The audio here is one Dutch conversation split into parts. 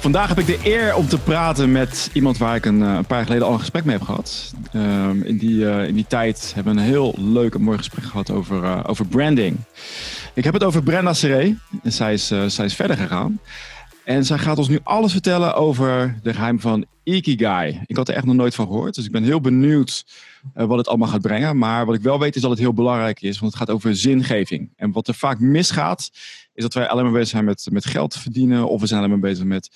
Vandaag heb ik de eer om te praten met iemand waar ik een, eh, een paar jaar geleden al een gesprek mee heb gehad. Um, in, die, uh, in die tijd hebben we een heel leuk en mooi gesprek gehad over, uh, over branding. Ik heb het over Brenda Seré. En zij is, zij is verder gegaan. En zij gaat ons nu alles vertellen over de geheim van Ikigai. Ik had er echt nog nooit van gehoord. Dus ik ben heel benieuwd wat het allemaal gaat brengen. Maar wat ik wel weet is dat het heel belangrijk is. Want het gaat over zingeving. En wat er vaak misgaat, is dat wij alleen maar bezig zijn met, met geld verdienen. Of we zijn alleen maar bezig met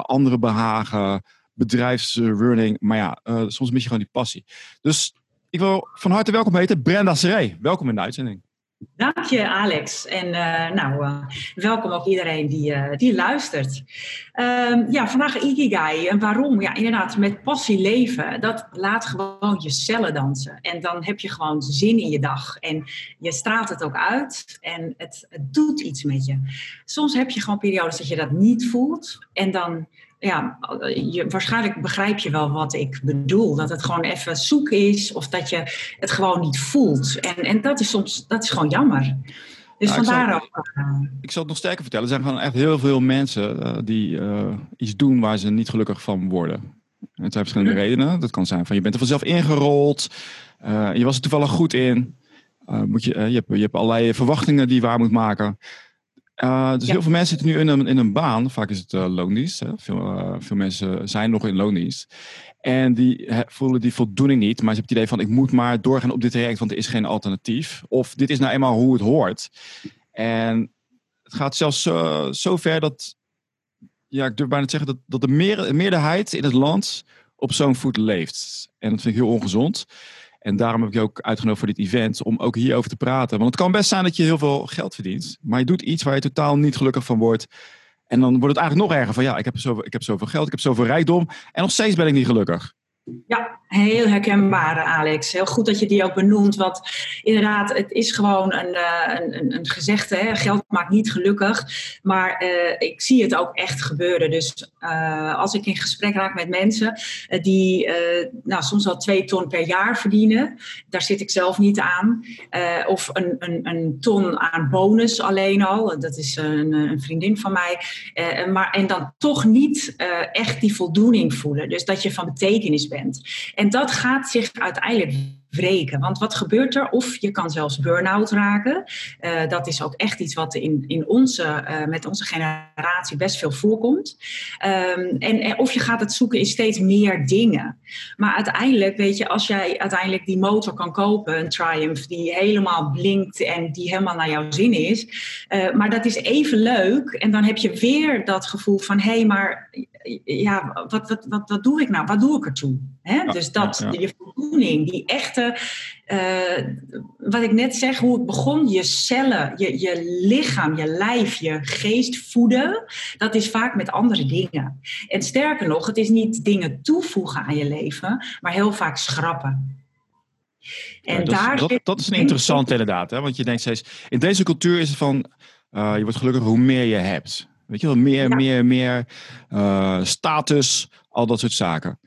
andere behagen, bedrijfsrunning. Maar ja, uh, soms mis je gewoon die passie. Dus ik wil van harte welkom heten Brenda Seré. Welkom in de uitzending. Dank je, Alex. En uh, nou, uh, welkom ook iedereen die, uh, die luistert. Ehm, ja, vandaag Ikigai. En waarom? Ja, inderdaad, met passie leven. Dat laat gewoon je cellen dansen. En dan heb je gewoon zin in je dag. En je straalt het ook uit. En het, het doet iets met je. Soms heb je gewoon periodes dat je dat niet voelt. En dan ja, je, waarschijnlijk begrijp je wel wat ik bedoel. Dat het gewoon even zoek is of dat je het gewoon niet voelt. En, en dat is soms, dat is gewoon jammer. Dus nou, vandaar ook. Ik zal het nog sterker vertellen. Er zijn gewoon echt heel veel mensen uh, die uh, iets doen waar ze niet gelukkig van worden. Het zijn verschillende hm. redenen. Dat kan zijn van je bent er vanzelf ingerold. Je was er toevallig goed in. moet je, je, hebt, je hebt allerlei verwachtingen die je waar moet maken. Uh, dus heel veel mensen zitten nu in een, in een baan. Vaak is het uh, loondienst. Hè? Veel, uh, veel mensen zijn nog in loondienst. En die voelen die voldoening niet. Maar ze hebben het idee van ik moet maar doorgaan op dit traject. Want er is geen alternatief. Of dit is nou eenmaal hoe het hoort. En het gaat zelfs zo, zo ver dat... Ja, ik durf bijna te zeggen dat, dat de meer, meerderheid in het land op zo'n voet leeft. En dat vind ik heel ongezond. En daarom heb ik je ook uitgenodigd voor dit event, om ook hierover te praten. Want het kan best zijn dat je heel veel geld verdient, maar je doet iets waar je totaal niet gelukkig van wordt. En dan wordt het eigenlijk nog erger van ja, ik heb zoveel, ik heb zoveel geld, ik heb zoveel rijkdom en nog steeds ben ik niet gelukkig. Ja, heel herkenbaar, Alex. Heel goed dat je die ook benoemt. Want inderdaad, het is gewoon een, uh, een, een gezegde: hè? geld maakt niet gelukkig. Maar uh, ik zie het ook echt gebeuren. Dus uh, als ik in gesprek raak met mensen die nou, soms al twee ton per jaar verdienen, daar zit ik zelf niet aan. of een, een, een ton aan bonus alleen al. Dat is een, een vriendin van mij. maar, en dan toch niet echt die voldoening voelen. Dus dat je van betekenis bent. En dat gaat zich uiteindelijk wreken. Want wat gebeurt er? Of je kan zelfs burn-out raken. Uh, dat is ook echt iets wat in, in onze, uh, met onze generatie best veel voorkomt. Um, en, of je gaat het zoeken in steeds meer dingen. Maar uiteindelijk, weet je, als jij uiteindelijk die motor kan kopen, een Triumph, die helemaal blinkt en die helemaal naar jouw zin is. Uh, maar dat is even leuk. En dan heb je weer dat gevoel van, hé, hey, maar ja, wat, wat, wat, wat doe ik nou? Wat doe ik ertoe? Hè? dus dat, ja, ja. je voldoening, die echte, uh, wat ik net zeg, hoe het begon, je cellen, je, je lichaam, je lijf, je geest voeden, dat is vaak met andere dingen. En sterker nog, het is niet dingen toevoegen aan je leven, maar heel vaak schrappen. En dat, daar dat, dat, is een interessant inderdaad, hè? want je denkt steeds, in deze cultuur is het van, uh, je wordt gelukkig hoe meer je hebt. Weet je wel, meer, meer, meer uh, status, al dat soort zaken.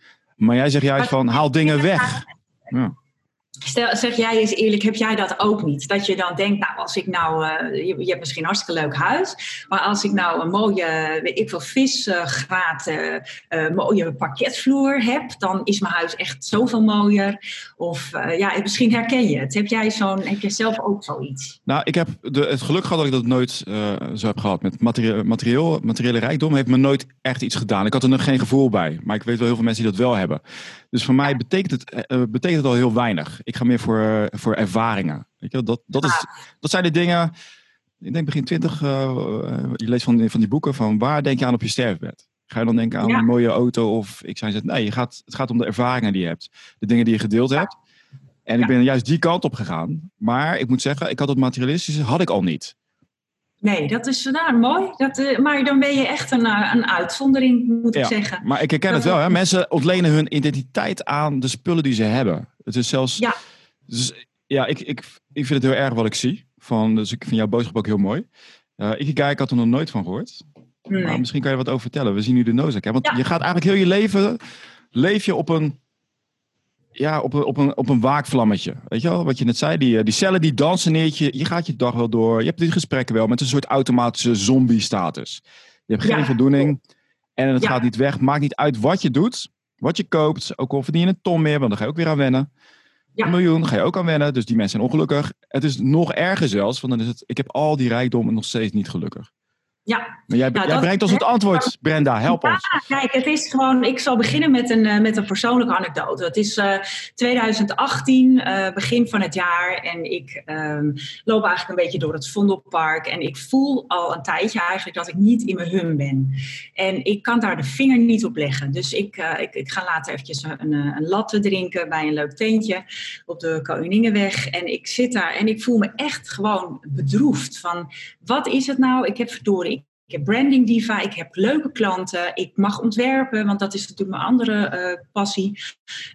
Maar jij zegt juist van, haal dingen weg. Ja. Stel, zeg jij eens eerlijk, heb jij dat ook niet? Dat je dan denkt, nou, als ik nou, uh, je, hebt misschien een hartstikke leuk huis, maar als ik nou een mooie, weet ik veel, visgraat, uh, uh, mooie parketvloer heb, dan is mijn huis echt zoveel mooier. Of ja, misschien herken je het. Heb jij zo'n, heb jij zelf ook zoiets? Nou, ik heb de, het geluk gehad dat ik dat nooit zo heb gehad. Met materieel, materiële rijkdom heeft me nooit echt iets gedaan. Ik had er nog geen gevoel bij, maar ik weet wel heel veel mensen die dat wel hebben. Dus voor mij betekent het, betekent het al heel weinig. Ik ga meer voor, voor ervaringen. Weet je, dat, dat, is, dat zijn de dingen. Ik denk begin twintig, je leest van, van die boeken van waar denk je aan op je sterfbed? Ga je dan denken aan ja. een mooie auto of ik zou zeggen, nee, je gaat, het gaat om de ervaringen die je hebt. De dingen die je gedeeld hebt. En ik ben juist die kant op gegaan. Maar ik moet zeggen, ik had het materialistische had ik al niet. Nee, dat is nou, mooi. Dat, uh, maar dan ben je echt een, een uitzondering, moet ja, ik zeggen. Maar ik herken het wel. Hè? Mensen ontlenen hun identiteit aan de spullen die ze hebben. Het is zelfs. Ja. Dus, ja, ik, ik, ik vind het heel erg wat ik zie. Van, dus ik vind jouw boodschap ook heel mooi. Uh, ik, ik had er nog nooit van gehoord. Nee. Maar misschien kan je wat over vertellen. We zien nu de noodzaak. Want ja. je gaat eigenlijk heel je leven. Leef je op een ja, op een, op, een, op een waakvlammetje. Weet je wel, wat je net zei, die, die cellen die dansen neer, je, je gaat je dag wel door. Je hebt die gesprekken wel met een soort automatische zombie-status. Je hebt geen ja. voldoening. En het Ja. gaat niet weg. Maakt niet uit wat je doet, wat je koopt. Ook al verdien je een ton meer, want dan ga je ook weer aan wennen. Ja. Een miljoen, ga je ook aan wennen. Dus die mensen zijn ongelukkig. Het is nog erger zelfs, want dan is het, ik heb al die rijkdom en nog steeds niet gelukkig. Ja, Maar jij, Nou, jij brengt ons het antwoord, Brenda. Help Ja, ons. Kijk, het is gewoon. Ik zal beginnen met een, eh, met een persoonlijke anekdote. Het is eh, 2018, eh, begin van het jaar. En ik ehm, loop eigenlijk een beetje door het Vondelpark. En ik voel al een tijdje eigenlijk dat ik niet in mijn hum ben. En ik kan daar de vinger niet op leggen. Dus ik, eh, ik, ik ga later eventjes een, eh, een latte drinken bij een leuk tentje op de Koningenweg. En ik zit daar en ik voel me echt gewoon bedroefd. Van wat is het nou? Ik heb verdorie. Heb branding diva, ik heb leuke klanten, ik mag ontwerpen, want dat is natuurlijk mijn andere eh, passie.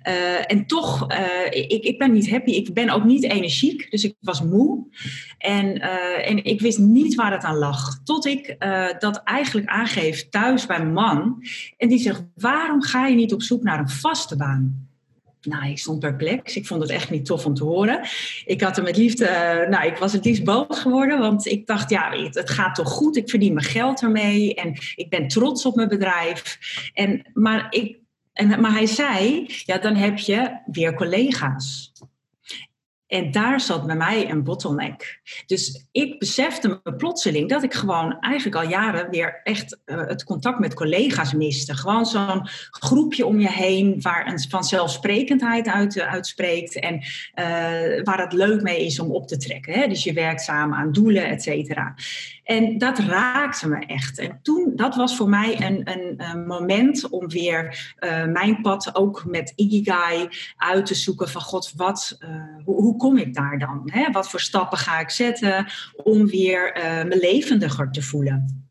Eh, en toch, eh, ik, ik ben niet happy, ik ben ook niet energiek, dus ik was moe. En, en ik wist niet waar het aan lag, tot ik dat eigenlijk aangeef thuis bij mijn man. En die zegt, waarom ga je niet op zoek naar een vaste baan? Nou, ik stond perplex. Ik vond het echt niet tof om te horen. Ik had er met liefde, eh, nou, ik was het liefst boos geworden, want ik dacht, ja, het, het gaat toch goed. Ik verdien mijn geld ermee en ik ben trots op mijn bedrijf. En, maar, ik, en, maar hij zei, ja, dan heb je weer collega's. En daar zat bij mij een bottleneck. Dus ik besefte me plotseling dat ik gewoon eigenlijk al jaren weer echt eh, het contact met collega's miste. Gewoon zo'n groepje om je heen waar een vanzelfsprekendheid uit, eh, uitspreekt en eh, waar het leuk mee is om op te trekken. Hè? Dus je werkt samen aan doelen, et cetera. En dat raakte me echt. En toen, dat was voor mij een, een, moment om weer eh, mijn pad ook met Ikigai uit te zoeken van god, wat, uh, hoe, hoe, kom ik daar dan? Hè? Wat voor stappen ga ik zetten om weer uh, me levendiger te voelen?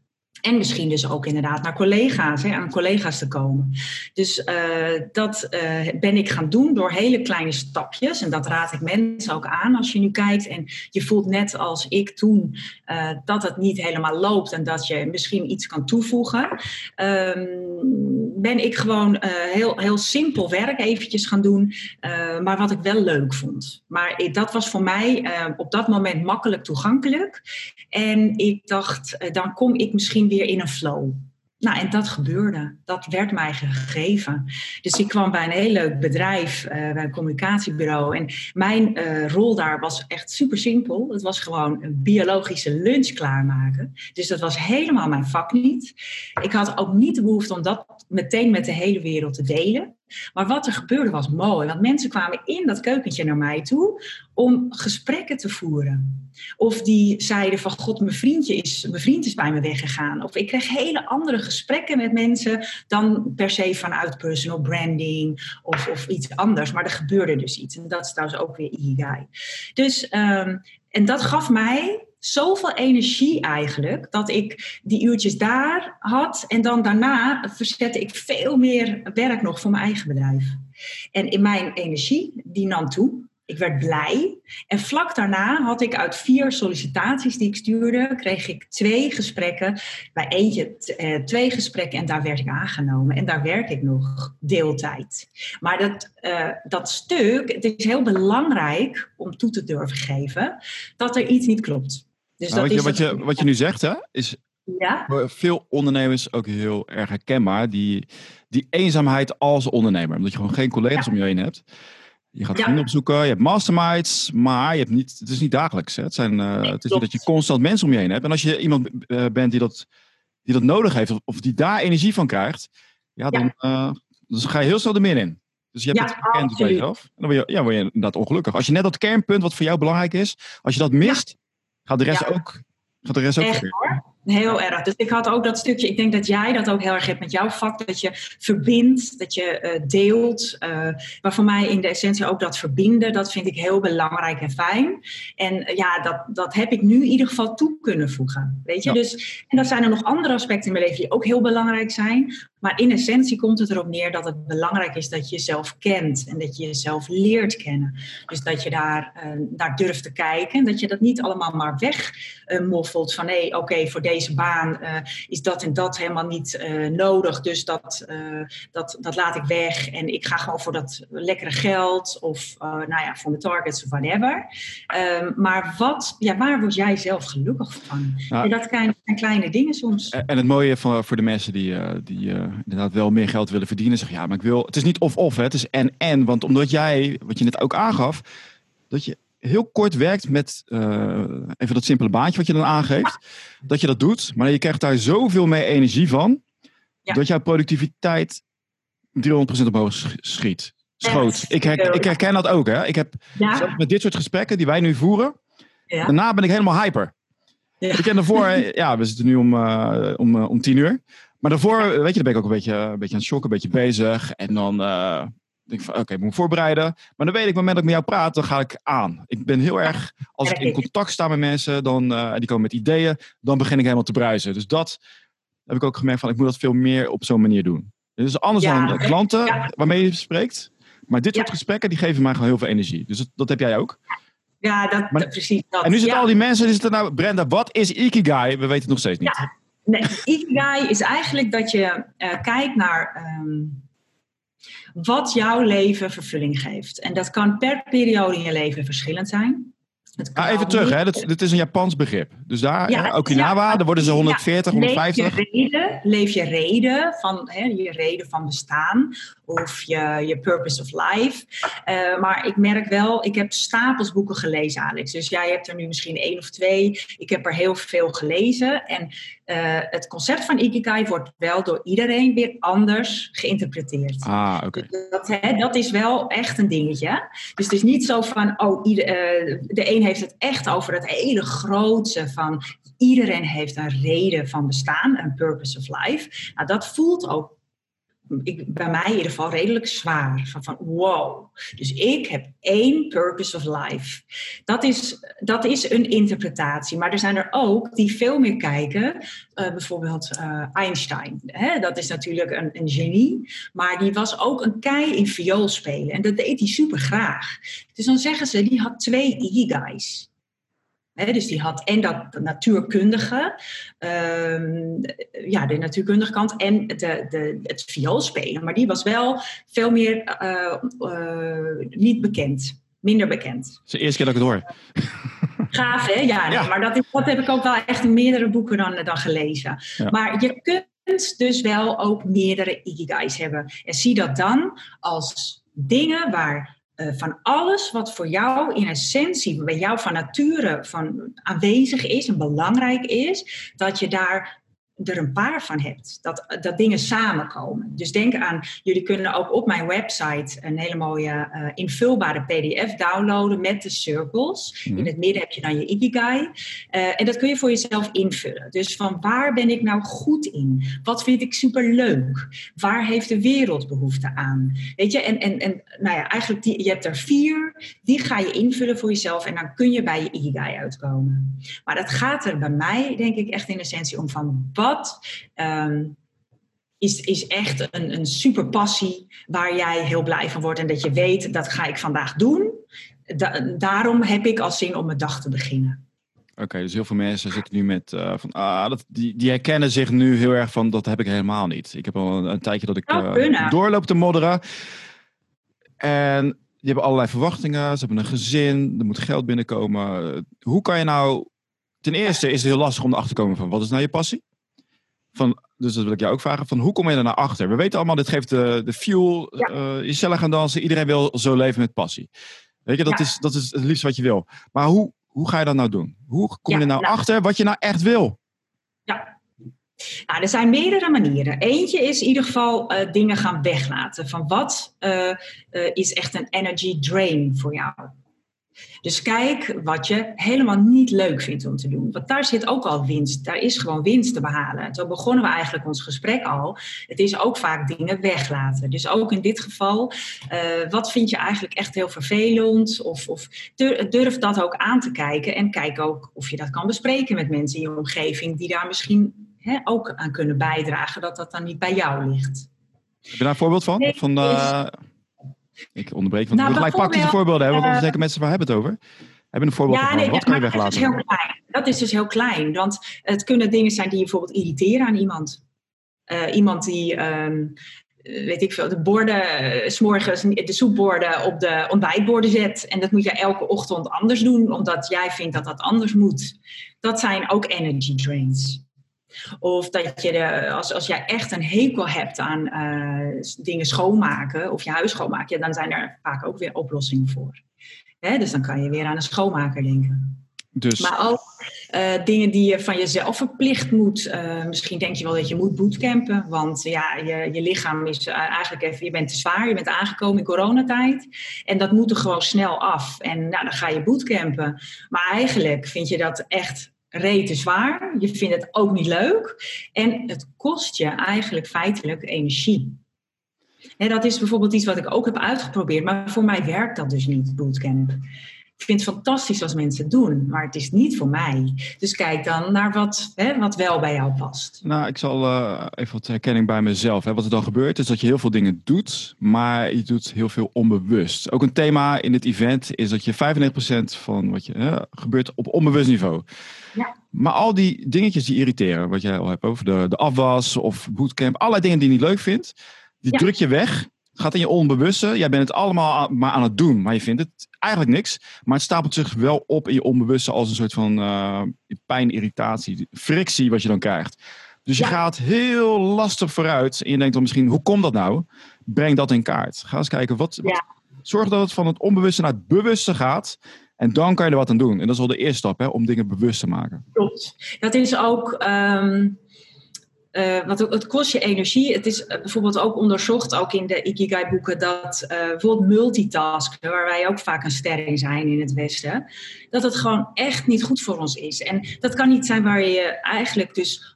En misschien dus ook inderdaad naar collega's, hè, aan collega's te komen. Dus uh, dat uh, ben ik gaan doen door hele kleine stapjes. En dat raad ik mensen ook aan als je nu kijkt. En je voelt net als ik toen uh, dat het niet helemaal loopt en dat je misschien iets kan toevoegen. Um, ben ik gewoon heel, heel simpel werk eventjes gaan doen. maar wat ik wel leuk vond. Maar dat was voor mij op dat moment makkelijk toegankelijk. En ik dacht, dan kom ik misschien weer in een flow. Nou, en dat gebeurde. Dat werd mij gegeven. Dus ik kwam bij een heel leuk bedrijf, uh, bij een communicatiebureau. En mijn uh, rol daar was echt super simpel. Het was gewoon een biologische lunch klaarmaken. Dus dat was helemaal mijn vak niet. Ik had ook niet de behoefte om dat meteen met de hele wereld te delen. Maar wat er gebeurde was mooi. Want mensen kwamen in dat keukentje naar mij toe om gesprekken te voeren. Of die zeiden van god, mijn, vriendje is, mijn vriend is bij me weggegaan. Of ik kreeg hele andere gesprekken met mensen dan per se vanuit personal branding of, of iets anders. Maar er gebeurde dus iets. En dat is trouwens ook weer Ikigai. Dus, um, en dat gaf mij zoveel energie eigenlijk, dat ik die uurtjes daar had. En dan daarna verzette ik veel meer werk nog voor mijn eigen bedrijf. En in mijn energie, die nam toe. Ik werd blij. En vlak daarna had ik uit vier sollicitaties die ik stuurde, kreeg ik twee gesprekken. Bij eentje uh, twee gesprekken en daar werd ik aangenomen. En daar werk ik nog deeltijd. Maar dat, uh, dat stuk, het is heel belangrijk om toe te durven geven dat er iets niet klopt. Dus nou, dat wat, je, wat, je, wat je nu zegt, hè, is ja? voor veel ondernemers ook heel erg herkenbaar. Die, die eenzaamheid als ondernemer. Omdat je gewoon geen collega's ja. om je heen hebt. Je gaat vrienden ja. opzoeken, je hebt masterminds, maar je hebt niet, het is niet dagelijks. Hè. Het, zijn, uh, nee, het is niet dat je constant mensen om je heen hebt. En als je iemand uh, bent die dat, die dat nodig heeft, of, of die daar energie van krijgt, ja, dan, uh, dan ga je heel snel de min in. Dus je hebt het gekend bij jezelf. En dan word je, ja, word je inderdaad ongelukkig. Als je net dat kernpunt wat voor jou belangrijk is, als je dat mist, gaat de rest ook. Gaat de rest ook Echt. Heel erg. Dus ik had ook dat stukje, ik denk dat jij dat ook heel erg hebt met jouw vak, dat je verbindt, dat je uh, deelt. Uh, maar voor mij in de essentie ook dat verbinden, dat vind ik heel belangrijk en fijn. En uh, ja, dat, dat heb ik nu in ieder geval toe kunnen voegen. Weet je, ja. dus en dan zijn er nog andere aspecten in mijn leven die ook heel belangrijk zijn. Maar in essentie komt het erop neer dat het belangrijk is dat je jezelf kent en dat je jezelf leert kennen. Dus dat je daar uh, naar durft te kijken en dat je dat niet allemaal maar wegmoffelt uh, van hé, oké, voor deze baan uh, is dat en dat helemaal niet nodig, dus dat, dat, dat laat ik weg en ik ga gewoon voor dat lekkere geld of nou ja, voor mijn targets of whatever. Ehm, maar wat, ja, waar word jij zelf gelukkig van? Nou, en dat zijn kleine dingen soms. En het mooie van, voor de mensen die, die inderdaad wel meer geld willen verdienen, zeggen ja, maar ik wil, het is niet of-of, het is en-en. Want omdat jij, wat je net ook aangaf, dat je heel kort werkt met uh, even dat simpele baantje wat je dan aangeeft. Dat je dat doet, maar je krijgt daar zoveel meer energie van. Dat jouw productiviteit 300% omhoog schiet. Schoot. Ik, her, ik, herken dat ook. Hè. Ik heb met dit soort gesprekken die wij nu voeren. Daarna ben ik helemaal hyper. Ik ken daarvoor, ja, we zitten nu om, uh, om, uh, om tien uur. Maar daarvoor, weet je, dan ben ik ook een beetje, een beetje aan het shocken, een beetje bezig. En dan uh, denk ik van, oké, ik moet me voorbereiden. Maar dan weet ik, op het moment dat ik met jou praat, dan ga ik aan. Ik ben heel erg, als ik in contact sta met mensen, dan, uh, die komen met ideeën, dan begin ik helemaal te bruisen. Dus dat heb ik ook gemerkt van, ik moet dat veel meer op zo'n manier doen. Dus anders ja, dan klanten ja. waarmee je spreekt. Maar dit soort gesprekken, die geven mij gewoon heel veel energie. Dus dat, dat heb jij ook. Ja, dat, maar, precies dat. En nu zitten al die mensen, is het nou, Brenda, wat is Ikigai? We weten het nog steeds niet. Nee, Ikigai is eigenlijk dat je uh, kijkt naar um, wat jouw leven vervulling geeft. En dat kan per periode in je leven verschillend zijn. Ah, even terug, hè? Dat, dit is een Japans begrip. Dus daar, ja, Okinawa, ja, daar worden ze 140, ja, 150. Leef je reden, leef je reden van hè, je reden van bestaan of je, je purpose of life. Uh, maar ik merk wel, ik heb stapels boeken gelezen, Alex. Dus jij hebt er nu misschien één of twee. Ik heb er heel veel gelezen. En uh, het concept van Ikigai wordt wel door iedereen weer anders geïnterpreteerd. Ah, oké. Okay. Dus dat, hè, dat is wel echt een dingetje. Dus het is niet zo van, oh, ieder, uh, de een heeft het echt over het hele grootste van iedereen heeft een reden van bestaan, een purpose of life. Nou, dat voelt ook ik, bij mij in ieder geval redelijk zwaar. Van, van wow, dus ik heb één purpose of life. Dat is, dat is een interpretatie. Maar er zijn er ook die veel meer kijken. Uh, bijvoorbeeld uh, Einstein. Hè? Dat is natuurlijk een, een, genie. Maar die was ook een kei in viool spelen. En dat deed hij super graag. Dus dan zeggen ze, die had twee dus die had en dat natuurkundige, um, ja, de natuurkundige kant en de, de, het vioolspelen. Maar die was wel veel meer uh, uh, niet bekend, minder bekend. Het is de eerste keer dat ik het hoor. Gaaf, hè? Ja, ja. maar dat, dat, heb ik ook wel echt in meerdere boeken dan, dan gelezen. Ja. Maar je kunt dus wel ook meerdere ikigais hebben. En zie dat dan als dingen waar uh, van alles wat voor jou in essentie, bij jou van nature van aanwezig is en belangrijk is, dat je daar er een paar van hebt. Dat, dat dingen samenkomen. Dus denk aan, jullie kunnen ook op mijn website een hele mooie uh, invulbare PDF downloaden met de circles. Mm. In het midden heb je dan je Ikigai. Uh, en dat kun je voor jezelf invullen. Dus van waar ben ik nou goed in? Wat vind ik super leuk? Waar heeft de wereld behoefte aan? Weet je, en, en, en nou ja, eigenlijk die, je hebt er vier. Die ga je invullen voor jezelf en dan kun je bij je Ikigai uitkomen. Maar dat gaat er bij mij, denk ik, echt in essentie om van wat um, is, is echt een, een super passie waar jij heel blij van wordt en dat je weet dat ga ik vandaag doen. Da daarom heb ik als zin om mijn dag te beginnen. Oké, okay, dus heel veel mensen zitten nu met uh, van ah, dat, die, die herkennen zich nu heel erg van dat heb ik helemaal niet. Ik heb al een, een tijdje dat ik uh, doorloop te modderen. En die hebben allerlei verwachtingen. Ze hebben een gezin, er moet geld binnenkomen. Hoe kan je nou. Ten eerste is het heel lastig om erachter te komen van wat is nou je passie? Van, dus dat wil ik jou ook vragen. Van hoe kom je er naar achter? We weten allemaal, dit geeft de, de fuel. Ja. Uh, je cellen gaan dansen. Iedereen wil zo leven met passie. Weet je, dat, ja. is, dat is het liefst wat je wil. Maar hoe, hoe ga je dat nou doen? Hoe kom je er nou, nou achter wat je nou echt wil? Ja, nou, er zijn meerdere manieren. Eentje is in ieder geval uh, dingen gaan weglaten. Van wat uh, uh, is echt een energy drain voor jou? Dus kijk wat je helemaal niet leuk vindt om te doen. Want daar zit ook al winst. Daar is gewoon winst te behalen. Zo begonnen we eigenlijk ons gesprek al. Het is ook vaak dingen weglaten. Dus ook in dit geval, uh, wat vind je eigenlijk echt heel vervelend? Of, of durf dat ook aan te kijken. En kijk ook of je dat kan bespreken met mensen in je omgeving die daar misschien hè, ook aan kunnen bijdragen dat dat dan niet bij jou ligt. Heb je daar een voorbeeld van? Van uh, ik onderbreek, want Nou, nou, gelijk praktische voorbeelden hebben, want eh, anders denken mensen waar hebben we het over. Hebben een voorbeeld Ja, nee, Wat kan je maar dat is, dus heel klein. dat is dus heel klein. Want het kunnen dingen zijn die je bijvoorbeeld irriteren aan iemand. Eh, iemand die, ehm, eh, weet ik veel, de borden, eh, 's morgens de soepborden op de ontbijtborden zet. En dat moet je elke ochtend anders doen, omdat jij vindt dat dat anders moet. Dat zijn ook energy drains. Of dat je, de, als, als jij echt een hekel hebt aan eh, dingen schoonmaken of je huis schoonmaken, ja, dan zijn er vaak ook weer oplossingen voor. Hè, dus dan kan je weer aan een schoonmaker denken. Dus Maar ook eh, dingen die je van jezelf verplicht moet. Eh, misschien denk je wel dat je moet bootcampen. Want ja, je, je lichaam is eigenlijk even, je bent te zwaar. Je bent aangekomen in coronatijd. En dat moet er gewoon snel af. En nou, dan ga je bootcampen. Maar eigenlijk vind je dat echt rete zwaar. Je vindt het ook niet leuk. En het kost je eigenlijk feitelijk energie. En dat is bijvoorbeeld iets wat ik ook heb uitgeprobeerd. Maar voor mij werkt dat dus niet, bootcamp. Ik vind het fantastisch als mensen het doen, maar het is niet voor mij. Dus kijk dan naar wat, hè, wat wel bij jou past. Nou, ik zal eh, even wat herkenning bij mezelf. Hè. Wat er dan gebeurt is dat je heel veel dingen doet, maar je doet heel veel onbewust. Ook een thema in dit event is dat je 95% van wat je hè, gebeurt op onbewust niveau. Ja. Maar al die dingetjes die irriteren, wat jij al hebt over de, de afwas of bootcamp, allerlei dingen die je niet leuk vindt, die Ja. druk je weg. Gaat in je onbewuste. Jij bent het allemaal aan- maar aan het doen, maar je vindt het eigenlijk niks. Maar het stapelt zich wel op in je onbewuste als een soort van eh, pijn, irritatie, frictie wat je dan krijgt. Dus je Ja. gaat heel lastig vooruit en je denkt dan misschien, hoe komt dat nou? Breng dat in kaart. Ga eens kijken, wat, zorg dat het van het onbewuste naar het bewuste gaat. En dan kan je er wat aan doen. En dat is al de eerste stap, hè, om dingen bewust te maken. Klopt. Dat is ook. ehm, eh, want het, kost je energie. Het is eh, bijvoorbeeld ook onderzocht, ook in de Ikigai-boeken, dat eh, bijvoorbeeld multitasken, waar wij ook vaak een ster in zijn in het Westen, dat het gewoon echt niet goed voor ons is. En dat kan niet zijn waar je eigenlijk dus.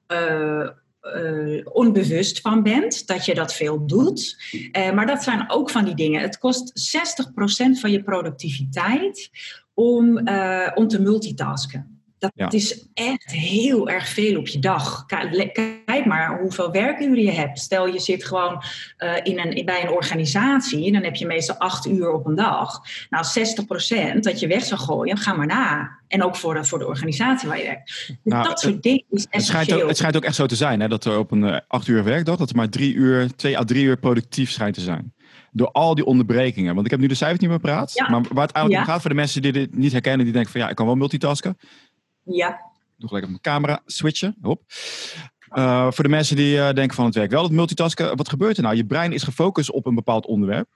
onbewust van bent, dat je dat veel doet. Maar dat zijn ook van die dingen. Het kost 60% van je productiviteit om, om te multitasken. Dat Ja. is echt heel erg veel op je dag. Kijk, maar hoeveel werkuren je hebt. Stel je zit gewoon eh, in een, bij een organisatie, dan heb je meestal acht uur op een dag. Nou, 60% dat je weg zou gooien, ga maar na. En ook voor de, voor de organisatie waar je werkt. Dus Nou, dat soort dingen is Het schijnt, ook, het schijnt ook echt zo te zijn, hè, dat er op een eh, acht uur werkdag, dat er maar drie uur, twee à drie uur productief schijnt te zijn. Door al die onderbrekingen. Want ik heb nu de cijfers niet meer paraat. Ja. Maar waar het eigenlijk Ja. om gaat voor de mensen die dit niet herkennen, die denken van ja, ik kan wel multitasken. Ja, Doe gelijk op mijn camera switchen. Hop. Eh, voor de mensen die eh, denken van het werkt wel, het multitasken. Wat gebeurt er nou? Je brein is gefocust op een bepaald onderwerp.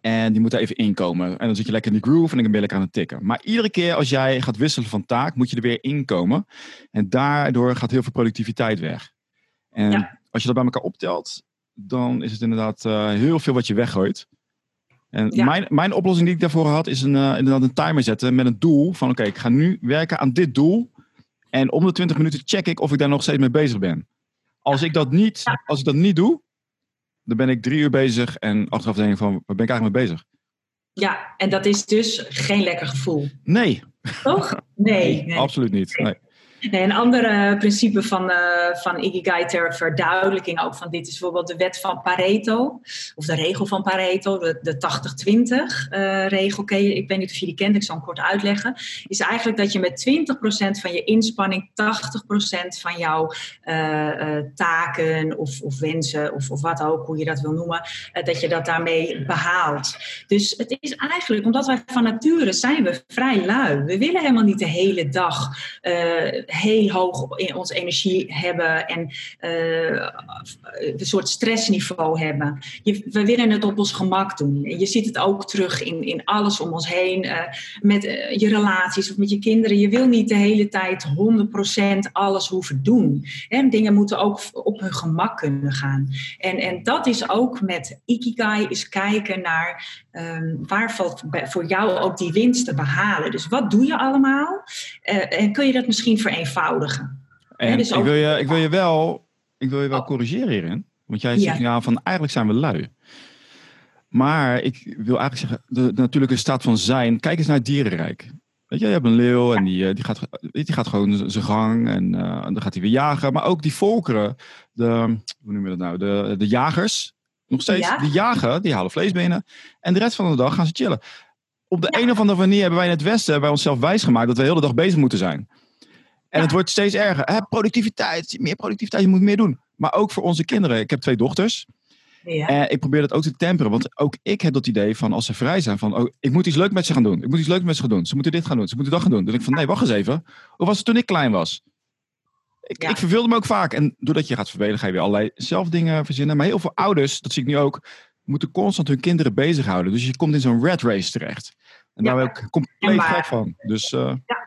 En die moet er even inkomen. En dan zit je lekker in die groove en dan ben je lekker aan het tikken. Maar iedere keer als jij gaat wisselen van taak, moet je er weer inkomen. En daardoor gaat heel veel productiviteit weg. En Ja. als je dat bij elkaar optelt, dan is het inderdaad eh, heel veel wat je weggooit. En Ja. mijn, mijn oplossing die ik daarvoor had, is een, eh, inderdaad een timer zetten met een doel van oké, ik ga nu werken aan dit doel. En om de 20 minuten check ik of ik daar nog steeds mee bezig ben. Als ik dat niet, Ja. als ik dat niet doe, dan ben ik drie uur bezig en achteraf denk ik van, waar ben ik eigenlijk mee bezig? ja, en dat is dus geen lekker gevoel. Nee, Toch? Nee. nee. absoluut niet. Nee. Nee, een ander principe van, eh, van Ikigai ter verduidelijking ook van dit is bijvoorbeeld de wet van Pareto. Of de regel van Pareto, de, de 80-20 eh, regel. Ken je, ik weet niet of je die kent, ik zal hem kort uitleggen. Is eigenlijk dat je met 20% van je inspanning 80% van jouw eh, taken of, of wensen of, of wat ook, hoe je dat wil noemen, dat je dat daarmee behaalt. Dus het is eigenlijk, omdat wij van nature zijn we vrij lui. We willen helemaal niet de hele dag heel hoog in onze energie hebben en eh, een soort stressniveau hebben. Je, we willen het op ons gemak doen. En Je ziet het ook terug in, in alles om ons heen, eh, met eh, je relaties of met je kinderen. Je wil niet de hele tijd 100% alles hoeven doen. Hè? Dingen moeten ook op hun gemak kunnen gaan. En, en dat is ook met Ikigai, is kijken naar ehm, waar valt voor jou ook die winst te behalen. Dus wat doe je allemaal? Eh, en kun je dat misschien vereenvoudigen? En dus ik, wil je, ik wil je wel, ik wil je wel corrigeren hierin. Want jij zegt Ja. ja, van eigenlijk zijn we lui. Maar ik wil eigenlijk zeggen, de, de natuurlijke staat van zijn. Kijk eens naar het dierenrijk. Weet je, je hebt een leeuw en die, die, gaat, die gaat gewoon zijn gang en dan gaat hij weer jagen. Maar ook die volkeren, de, hoe noem je dat nou, de, de jagers, nog steeds, die jagen, die halen vlees binnen. En de rest van de dag gaan ze chillen. Op de een of andere manier hebben wij in het Westen bij onszelf wijsgemaakt dat we de hele dag bezig moeten zijn. En het wordt steeds erger. Hè, productiviteit, meer productiviteit, je moet meer doen. Maar ook voor onze kinderen. Ik heb twee dochters. Ja. En ik probeer dat ook te temperen. Want ook ik heb dat idee van als ze vrij zijn. Van oh, ik moet iets leuks met ze gaan doen. Ik moet iets leuks met ze gaan doen. Ze moeten dit gaan doen. Ze moeten dat gaan doen. Dan denk ik van nee, wacht eens even. Hoe was het toen ik klein was? Ik, ik verveelde me ook vaak. En doordat je gaat vervelen, ga je weer allerlei zelfdingen verzinnen. Maar heel veel ouders, dat zie ik nu ook, moeten constant hun kinderen bezighouden. Dus je komt in zo'n red race terecht. En daar ben ik compleet gek van. Dus, uh... ja.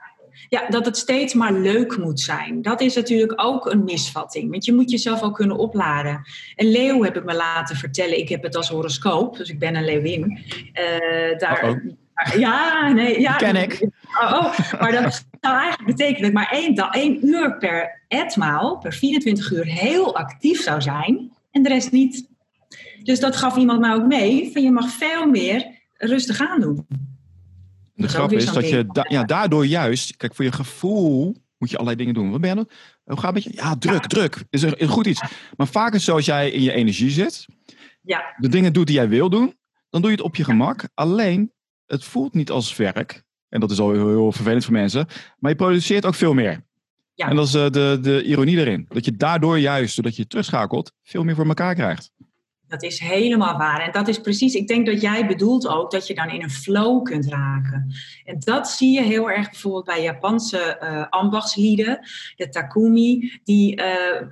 Ja, dat het steeds maar leuk moet zijn. Dat is natuurlijk ook een misvatting. Want je moet jezelf ook kunnen opladen. Een leeuw heb ik me laten vertellen. Ik heb het als horoscoop, dus ik ben een leeuwin. Uh, daar, ja, nee. Ja, ken ik. Oh, oh, maar dat zou eigenlijk betekenen dat ik maar één, één uur per etmaal, per 24 uur, heel actief zou zijn. En de rest niet. Dus dat gaf iemand mij ook mee. Van je mag veel meer rustig aan doen. De grap is dat je ja, daardoor juist, kijk, voor je gevoel moet je allerlei dingen doen. Wat ben je dan? Hoe gaat het met je? Ja, druk, druk. Is er, is goed iets. Maar vaak is zoals jij in je energie zit, ja. de dingen doet die jij wil doen, dan doe je het op je gemak. Alleen, het voelt niet als werk. En dat is al heel, vervelend voor mensen. Maar je produceert ook veel meer. Ja. En dat is de, eh, de, de ironie erin. Dat je daardoor juist, doordat je terugschakelt, veel meer voor elkaar krijgt. Dat is helemaal waar. En dat is precies, ik denk dat jij bedoelt ook dat je dan in een flow kunt raken. En dat zie je heel erg bijvoorbeeld bij Japanse uh, ambachtslieden, de takumi, die uh,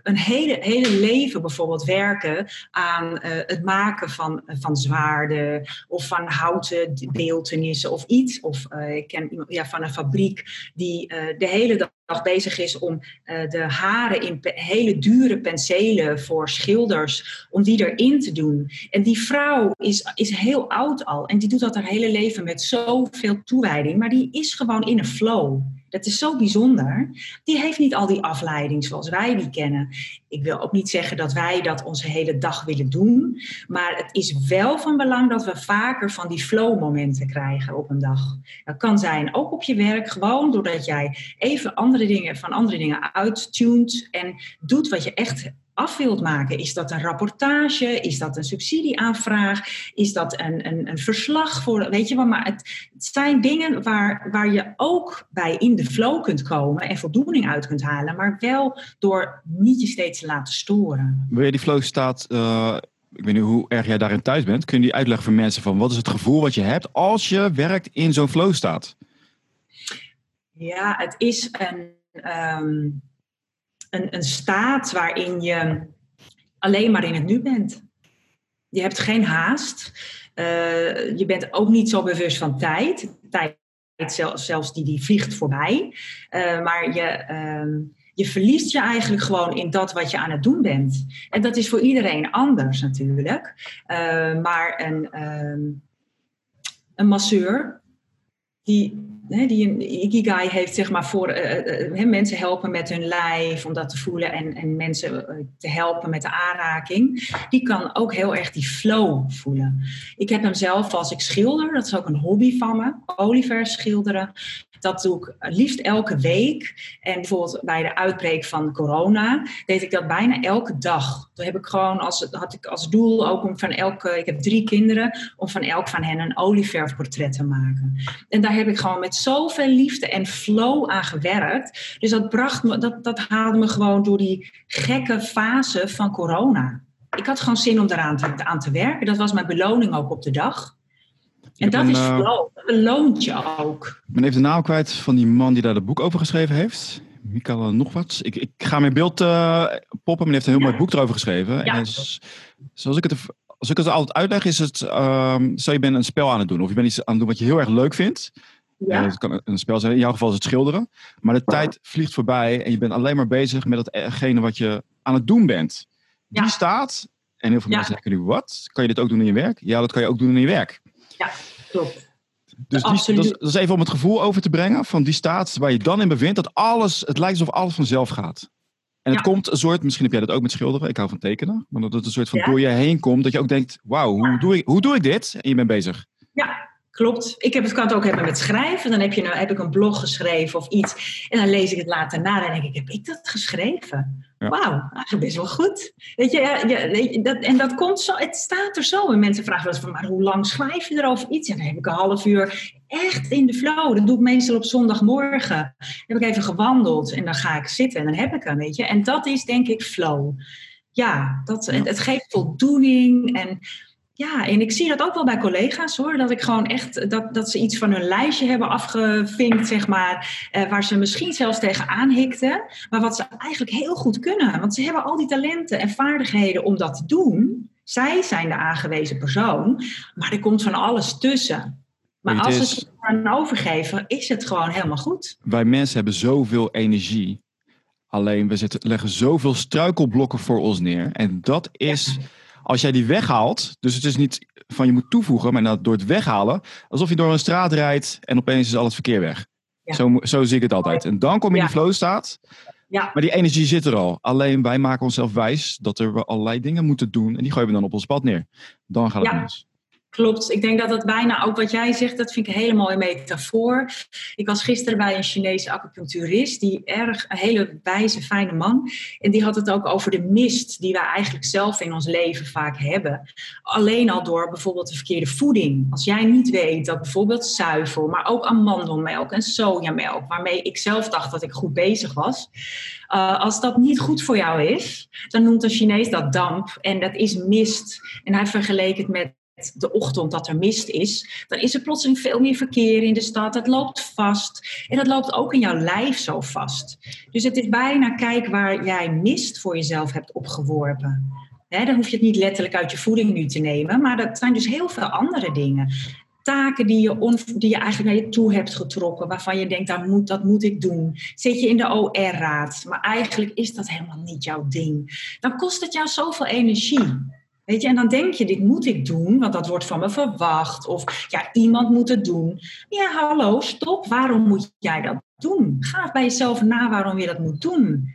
een hele, hele leven bijvoorbeeld werken aan uh, het maken van, van zwaarden of van houten beeltenissen of iets. Of ik ken ja, van een fabriek die de hele dag nog bezig is om uh, de haren in hele dure penselen voor schilders, om die erin te doen. En die vrouw is, is heel oud al en die doet dat haar hele leven met zoveel toewijding, maar die is gewoon in een flow. Dat is zo bijzonder. Die heeft niet al die afleiding zoals wij die kennen. Ik wil ook niet zeggen dat wij dat onze hele dag willen doen. Maar het is wel van belang dat we vaker van die flow-momenten krijgen op een dag. Dat kan zijn ook op je werk, gewoon doordat jij even andere dingen, van andere dingen uittunt en doet wat je echt af wilt maken. Is dat een rapportage? Is dat een subsidieaanvraag? Is dat een, een, een verslag voor, weet je wel? Maar het, het, zijn dingen waar, waar je ook bij in de flow kunt komen en voldoening uit kunt halen, maar wel door niet je steeds te laten storen. Wil je die flow staat, uh, ik weet niet hoe erg jij daarin thuis bent, kun je die uitleggen voor mensen van wat is het gevoel wat je hebt als je werkt in zo'n flow staat? Ja, het is een. Ehm, een, een staat waarin je alleen maar in het nu bent. Je hebt geen haast. Uh, je bent ook niet zo bewust van tijd. Tijd zelfs die, die vliegt voorbij. Uh, maar je, uh, je verliest je eigenlijk gewoon in dat wat je aan het doen bent. En dat is voor iedereen anders natuurlijk. Uh, maar een, ehm, een masseur die die een ikigai heeft, zeg maar, voor uh, mensen helpen met hun lijf, om dat te voelen en, en mensen te helpen met de aanraking, die kan ook heel erg die flow voelen. Ik heb hem zelf als ik schilder, dat is ook een hobby van me, olieverf schilderen. Dat doe ik liefst elke week. En bijvoorbeeld bij de uitbreek van corona deed ik dat bijna elke dag. Toen heb ik gewoon als, had ik als doel ook om van elke, ik heb drie kinderen, om van elk van hen een olieverfportret te maken. En daar heb ik gewoon met zoveel liefde en flow aan gewerkt. Dus dat bracht me, dat, dat haalde me gewoon door die gekke fase van corona. Ik had gewoon zin om eraan te, aan te werken. Dat was mijn beloning ook op de dag. En dat is flow. Dat beloont je ook. Ik ben even de naam kwijt van die man die daar het boek over geschreven heeft. Mikael nog wat. Ik, ik ga mijn beeld uh, poppen. Men heeft een heel mooi boek erover geschreven. Ja. En zoals ik het, als ik het altijd uitleg, is het... Um, stel je bent een spel aan het doen. Of je bent iets aan het doen wat je heel erg leuk vindt. Ja. het kan een spel zijn. In jouw geval is het schilderen. Maar de tijd vliegt voorbij. En je bent alleen maar bezig met datgene wat je aan het doen bent. Die staat... En heel veel mensen zeggen nu, wat? Kan je dit ook doen in je werk? Ja, dat kan je ook doen in je werk. Ja, klopt. Dus die, dat, is, dat, is, even om het gevoel over te brengen van die staat waar je dan in bevindt, dat alles, het lijkt alsof alles vanzelf gaat. En het komt een soort, misschien heb jij dat ook met schilderen, ik hou van tekenen, maar dat het een soort van door je heen komt, dat je ook denkt, wauw, hoe, doe ik, hoe doe ik dit? En je bent bezig. Klopt. Ik heb het, kan het ook hebben met schrijven. Dan heb, je, heb ik een blog geschreven of iets. En dan lees ik het later na en denk ik, heb ik dat geschreven? Ja. Wauw, eigenlijk best wel goed. Weet je, ja, dat, en dat komt zo, het staat er zo. En mensen vragen wel eens van, maar hoe lang schrijf je erover iets? En dan heb ik een half uur echt in de flow. Dat doe ik meestal op zondagmorgen. Dan heb ik even gewandeld en dan ga ik zitten en dan heb ik hem, weet je. En dat is denk ik flow. Ja, dat, Het, het geeft voldoening en ja, en ik zie dat ook wel bij collega's hoor. Dat ik gewoon echt dat, dat ze iets van hun lijstje hebben afgevinkt, zeg maar. Eh, waar ze misschien zelfs tegenaan hikten. Maar wat ze eigenlijk heel goed kunnen. Want ze hebben al die talenten en vaardigheden om dat te doen. Zij zijn de aangewezen persoon. Maar er komt van alles tussen. Maar als ze het aan overgeven, is het gewoon helemaal goed. Wij mensen hebben zoveel energie. Alleen we zetten, leggen zoveel struikelblokken voor ons neer. En dat is. Als jij die weghaalt, dus het is niet van je moet toevoegen, maar dat door het weghalen, alsof je door een straat rijdt en opeens is al het verkeer weg. Zo, zo zie ik het altijd. En dan kom je in die flow staat. Ja. Maar die energie zit er al. Alleen wij maken onszelf wijs dat er allerlei dingen moeten doen. En die gooien we dan op ons pad neer. Dan gaat het mis. Klopt. Ik denk dat dat bijna ook wat jij zegt, dat vind ik een hele mooie metafoor. Ik was gisteren bij een Chinese acupuncturist, die erg, een hele wijze, fijne man. En die had het ook over de mist die wij eigenlijk zelf in ons leven vaak hebben. Alleen al door bijvoorbeeld de verkeerde voeding. Als jij niet weet dat bijvoorbeeld zuivel, maar ook amandelmelk en sojamelk, waarmee ik zelf dacht dat ik goed bezig was. Uh, als dat niet goed voor jou is, dan noemt een Chinees dat damp en dat is mist. En hij vergeleek het met de ochtend dat er mist is, dan is er plotseling veel meer verkeer in de stad. Het loopt vast. En dat loopt ook in jouw lijf zo vast. Dus het is bijna kijk waar jij mist voor jezelf hebt opgeworpen. dan hoef je het niet letterlijk uit je voeding nu te nemen, maar dat zijn dus heel veel andere dingen. Taken die je, die je eigenlijk naar je toe hebt getrokken, waarvan je denkt, dat moet, dat moet ik doen. Zit je in de OR-raad, maar eigenlijk is dat helemaal niet jouw ding. Dan kost het jou zoveel energie. Weet je, en dan denk je, dit moet ik doen, want dat wordt van me verwacht. Of ja, iemand moet het doen. Ja, hallo, stop. Waarom moet jij dat doen? Ga bij jezelf na waarom je dat moet doen.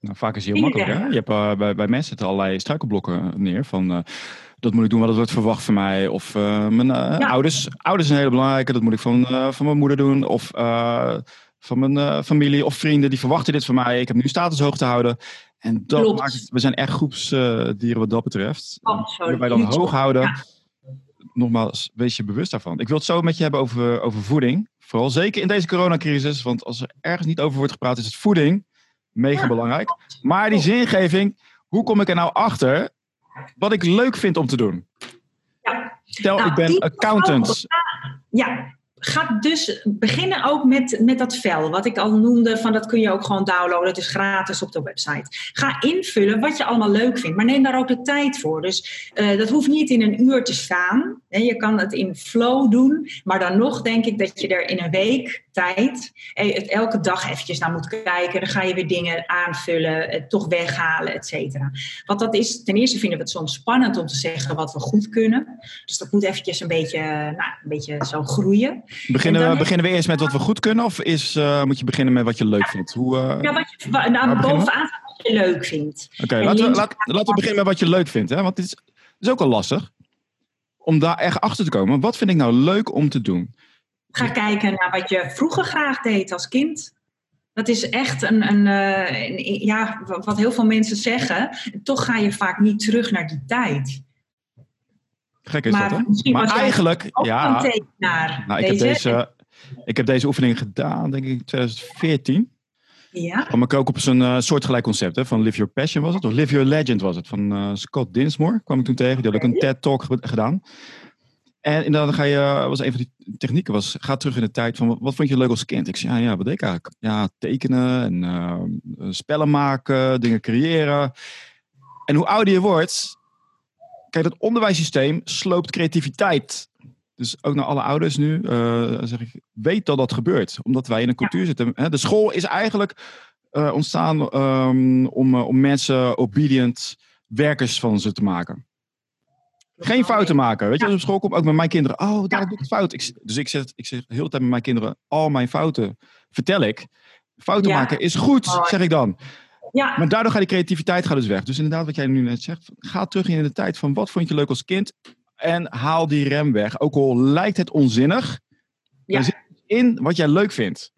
Nou, vaak is het heel makkelijk. Hè? Je hebt uh, bij, bij mensen het allerlei struikelblokken neer. Van uh, dat moet ik doen, want dat wordt verwacht van mij. Of uh, mijn ja. ouders. Ouders zijn hele belangrijke. Dat moet ik van, van mijn moeder doen. Of van mijn familie of vrienden. Die verwachten dit van mij. Ik heb nu status hoog te houden. En dat maakt het, we zijn echt groepsdieren wat dat betreft. Absoluut. Wij dan hoog houden. Nogmaals, wees je bewust daarvan. Ik wil het zo met je hebben over, over voeding. Vooral zeker in deze coronacrisis. Want als er ergens niet over wordt gepraat, is het voeding. Mega belangrijk. Maar die zingeving, hoe kom ik er nou achter wat ik leuk vind om te doen? Ja. Stel, nou, ik ben accountant. Ja, ga dus beginnen ook met, met dat vel, wat ik al noemde, van dat kun je ook gewoon downloaden, het is gratis op de website. Ga invullen wat je allemaal leuk vindt, maar neem daar ook de tijd voor. Dus uh, dat hoeft niet in een uur te staan. Je kan het in flow doen, maar dan nog denk ik dat je er in een week tijd eh, elke dag eventjes naar moet kijken. Dan ga je weer dingen aanvullen, toch weghalen, et cetera. Want dat is, ten eerste vinden we het soms spannend om te zeggen wat we goed kunnen. Dus dat moet eventjes een beetje, nou, een beetje zo groeien. Beginnen, we, beginnen we eerst met wat we goed kunnen? Of is, uh, moet je beginnen met wat je leuk vindt? Hoe, uh, ja, wat je, nou, bovenaan wat je leuk vindt. Oké, laten, we, laat, laten we beginnen met wat je leuk vindt. Hè? Want het is, is ook al lastig om daar echt achter te komen. Wat vind ik nou leuk om te doen? Ga kijken naar wat je vroeger graag deed als kind. Dat is echt een, een, uh, een, ja, wat heel veel mensen zeggen. Toch ga je vaak niet terug naar die tijd. Gek is maar dat, hè? Maar eigenlijk, ja. Nou, ik, heb deze, ik heb deze oefening gedaan, denk ik, in 2014. Ja. Kwam ik ook op zo'n uh, soortgelijk concept hè, van Live Your Passion was het, of Live Your Legend was het, van uh, Scott Dinsmore kwam ik toen tegen. Die had ook een TED-talk gedaan. En inderdaad, ga je, was een van die technieken, was, ga terug in de tijd van, wat vond je leuk als kind? Ik zei, ja, ja wat deed ik eigenlijk? Ja, tekenen en uh, spellen maken, dingen creëren. En hoe ouder je wordt, kijk, het onderwijssysteem sloopt creativiteit. Dus ook naar alle ouders nu, uh, zeg ik, weet dat dat gebeurt. Omdat wij in een cultuur zitten. Hè? De school is eigenlijk uh, ontstaan um, om, uh, om mensen obedient werkers van ze te maken. Geen fouten maken. Weet je, als op school kom, ook met mijn kinderen. Oh, daar doe ik fout. Ik, dus ik zeg, ik zeg de hele tijd met mijn kinderen, al mijn fouten vertel ik. Fouten maken is goed, zeg ik dan. Ja. Maar daardoor gaat die creativiteit gaat dus weg. Dus inderdaad, wat jij nu net zegt, ga terug in de tijd van wat vond je leuk als kind en haal die rem weg. Ook al lijkt het onzinnig, Ja. er zit in wat jij leuk vindt.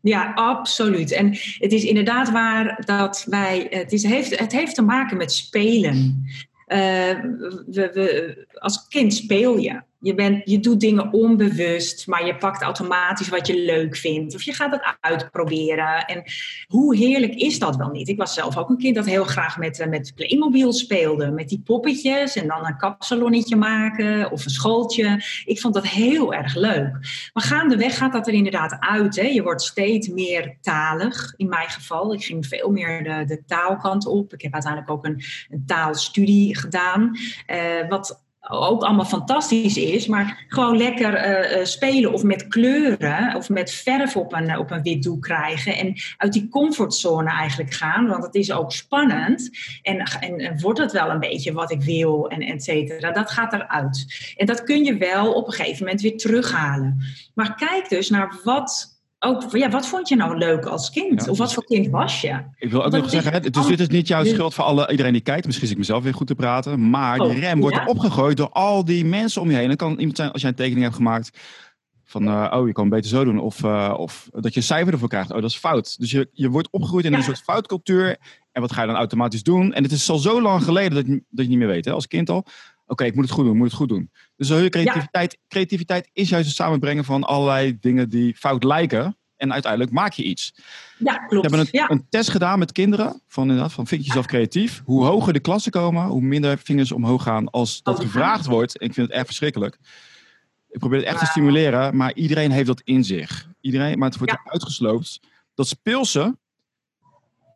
Ja, absoluut. En het is inderdaad waar dat wij. Het, is, heeft, het heeft te maken met spelen. Eh, we, we, als kind speel je. Je, bent, je doet dingen onbewust, maar je pakt automatisch wat je leuk vindt. Of je gaat het uitproberen. En hoe heerlijk is dat wel niet? Ik was zelf ook een kind dat heel graag met, eh, met Playmobil speelde. Met die poppetjes en dan een kapsalonnetje maken of een schooltje. Ik vond dat heel erg leuk. Maar gaandeweg gaat dat er inderdaad uit. Hè? Je wordt steeds meer talig, in mijn geval. Ik ging veel meer de, de taalkant op. Ik heb uiteindelijk ook een, een taalstudie gedaan. eh, wat ook allemaal fantastisch is, maar gewoon lekker eh, eh, spelen of met kleuren of met verf op een, op een wit doek krijgen en uit die comfortzone eigenlijk gaan, want het is ook spannend en, en, en wordt het wel een beetje wat ik wil en et cetera. Dat gaat eruit. En dat kun je wel op een gegeven moment weer terughalen. Maar kijk dus naar wat ook, ja, wat vond je nou leuk als kind? Ja, of wat voor kind was je? Ik wil ook nog zeggen, hè, dus dit is niet jouw schuld voor alle, iedereen die kijkt. Misschien zit ik mezelf weer goed te praten. Maar die Oh, rem wordt ja? opgegooid door al die mensen om je heen. Dan kan iemand zijn, als jij een tekening hebt gemaakt van, eh, oh, je kan het beter zo doen. Of, eh, of dat je een cijfer ervoor krijgt. Oh, dat is fout. Dus je, je wordt opgegroeid in Ja. een soort foutcultuur. En wat ga je dan automatisch doen? En het is al zo lang geleden dat je, dat je niet meer weet, hè, als kind al. Oké, ik moet het goed doen, ik moet het goed doen. Dus je creativiteit, creativiteit is juist het samenbrengen van allerlei dingen die fout lijken. En uiteindelijk maak je iets. Ja, We klopt. hebben een, ja. een test gedaan met kinderen. Van, inderdaad, van vind je jezelf creatief? Hoe hoger de klassen komen, hoe minder vingers omhoog gaan als dat Oh, ja. gevraagd wordt. En ik vind het echt verschrikkelijk. Ik probeer het echt te stimuleren, maar iedereen heeft dat in zich. Iedereen, maar het wordt uitgesloopt. Dat speelse,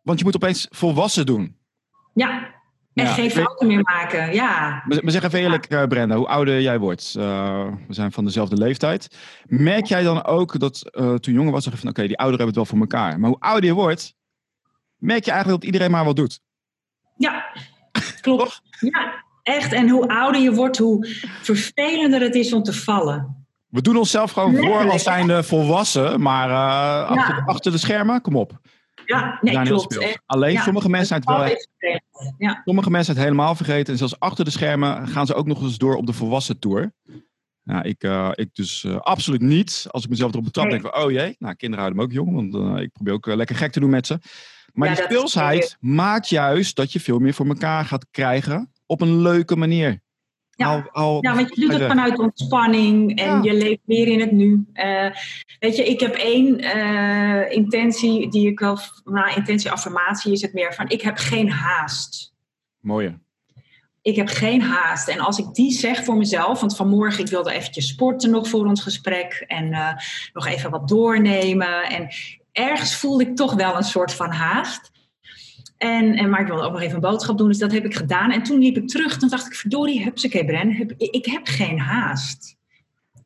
want je moet opeens volwassen doen. ja. En Ja, geen fouten meer maken. Ja. Maar, maar zeg even eerlijk, eh, Brenda, hoe ouder jij wordt. eh, we zijn van dezelfde leeftijd. Merk jij dan ook dat eh, toen je jonger was, van oké, die ouderen hebben het wel voor elkaar. Maar hoe ouder je wordt, merk je eigenlijk dat iedereen maar wat doet. Ja, klopt. Ja, echt. En hoe ouder je wordt, hoe vervelender het is om te vallen. We doen onszelf gewoon voor als zijnde volwassen, maar achter, Ja. achter de schermen, kom op. Ja, nee, heel klopt. Alleen Ja. sommige mensen zijn het wel. Ja. sommige mensen zijn het helemaal vergeten. En zelfs achter de schermen gaan ze ook nog eens door op de volwassen tour. Ja, ik, eh, ik dus eh, absoluut niet. Als ik mezelf erop betrap, Nee. denk ik van, oh jee. Nou, kinderen houden me ook jong, want eh, ik probeer ook lekker gek te doen met ze. Maar Ja, die dat is speelsheid maakt juist dat je veel meer voor elkaar gaat krijgen op een leuke manier. Ja. Al, al, Ja, want je doet het vanuit ontspanning en Ja. je leeft meer in het nu. Eh, weet je, ik heb één eh, intentie die ik wel, nou, intentie affirmatie is het meer van, ik heb geen haast. Mooie. Ik heb geen haast. En als ik die zeg voor mezelf, want vanmorgen ik wilde eventjes sporten nog voor ons gesprek en eh, nog even wat doornemen. En ergens voelde ik toch wel een soort van haast. En, en, maar ik wilde ook nog even een boodschap doen, dus dat heb ik gedaan. En toen liep ik terug, toen dacht ik, verdorie, hupsakee Bren, heb, ik, ik heb geen haast.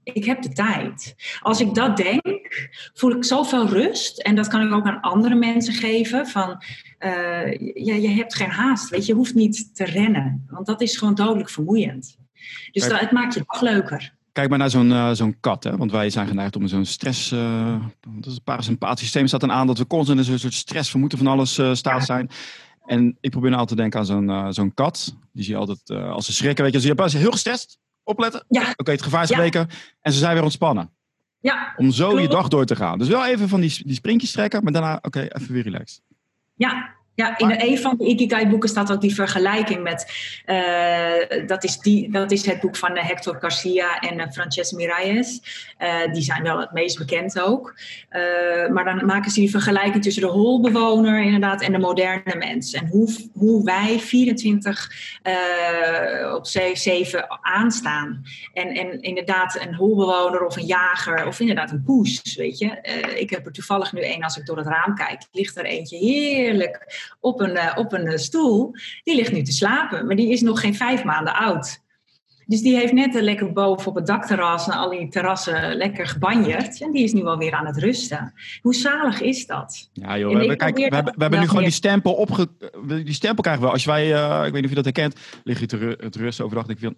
Ik heb de tijd. Als ik dat denk, voel ik zoveel rust. En dat kan ik ook aan andere mensen geven. Van, eh, ja, je hebt geen haast. Weet je, je hoeft niet te rennen. Want dat is gewoon dodelijk vermoeiend. Dus dat, het maakt je dag leuker. Kijk maar naar zo'n eh, zo'n kat, hè? want wij zijn geneigd om zo'n stress. eh het parasympathisch systeem staat dan aan dat we constant in zo'n soort stress, vermoeden van alles eh, staat zijn. En ik probeer nou altijd te denken aan zo'n eh, zo'n kat. Die zie je altijd eh, als ze schrikken. Weet je, ze zijn heel gestrest. Opletten. Ja, Oké, het gevaar is Ja. geweken. En ze zijn weer ontspannen. ja, Om zo je dag door te gaan. Dus wel even van die, die sprintjes trekken, maar daarna, oké, even weer relaxed. ja. Ja, in een van de Ikigai-boeken staat ook die vergelijking met... eh, dat, is die, dat is het boek van eh, Hector Garcia en uh, Frances Miralles. Uh, die zijn wel het meest bekend ook. Uh, maar dan maken ze die vergelijking tussen de holbewoner inderdaad en de moderne mens. En hoe, hoe wij 24 uh, op 7 aanstaan. En, en inderdaad een holbewoner of een jager of inderdaad een poes, weet je. Ik heb er toevallig nu één, als ik door het raam kijk, ligt er eentje heerlijk op een, uh, op een stoel. Die ligt nu te slapen, maar die is nog geen vijf maanden oud. Dus die heeft net lekker boven op het dakterras en al die terrassen lekker gebanjerd. En die is nu alweer aan het rusten. Hoe zalig is dat? Ja joh, we hebben, kijk, we hebben, we hebben nu gewoon die stempel opge... Die stempel krijgen we. Als wij, uh, ik weet niet of je dat herkent, lig je te, ru te rusten overdag. Denk ik van,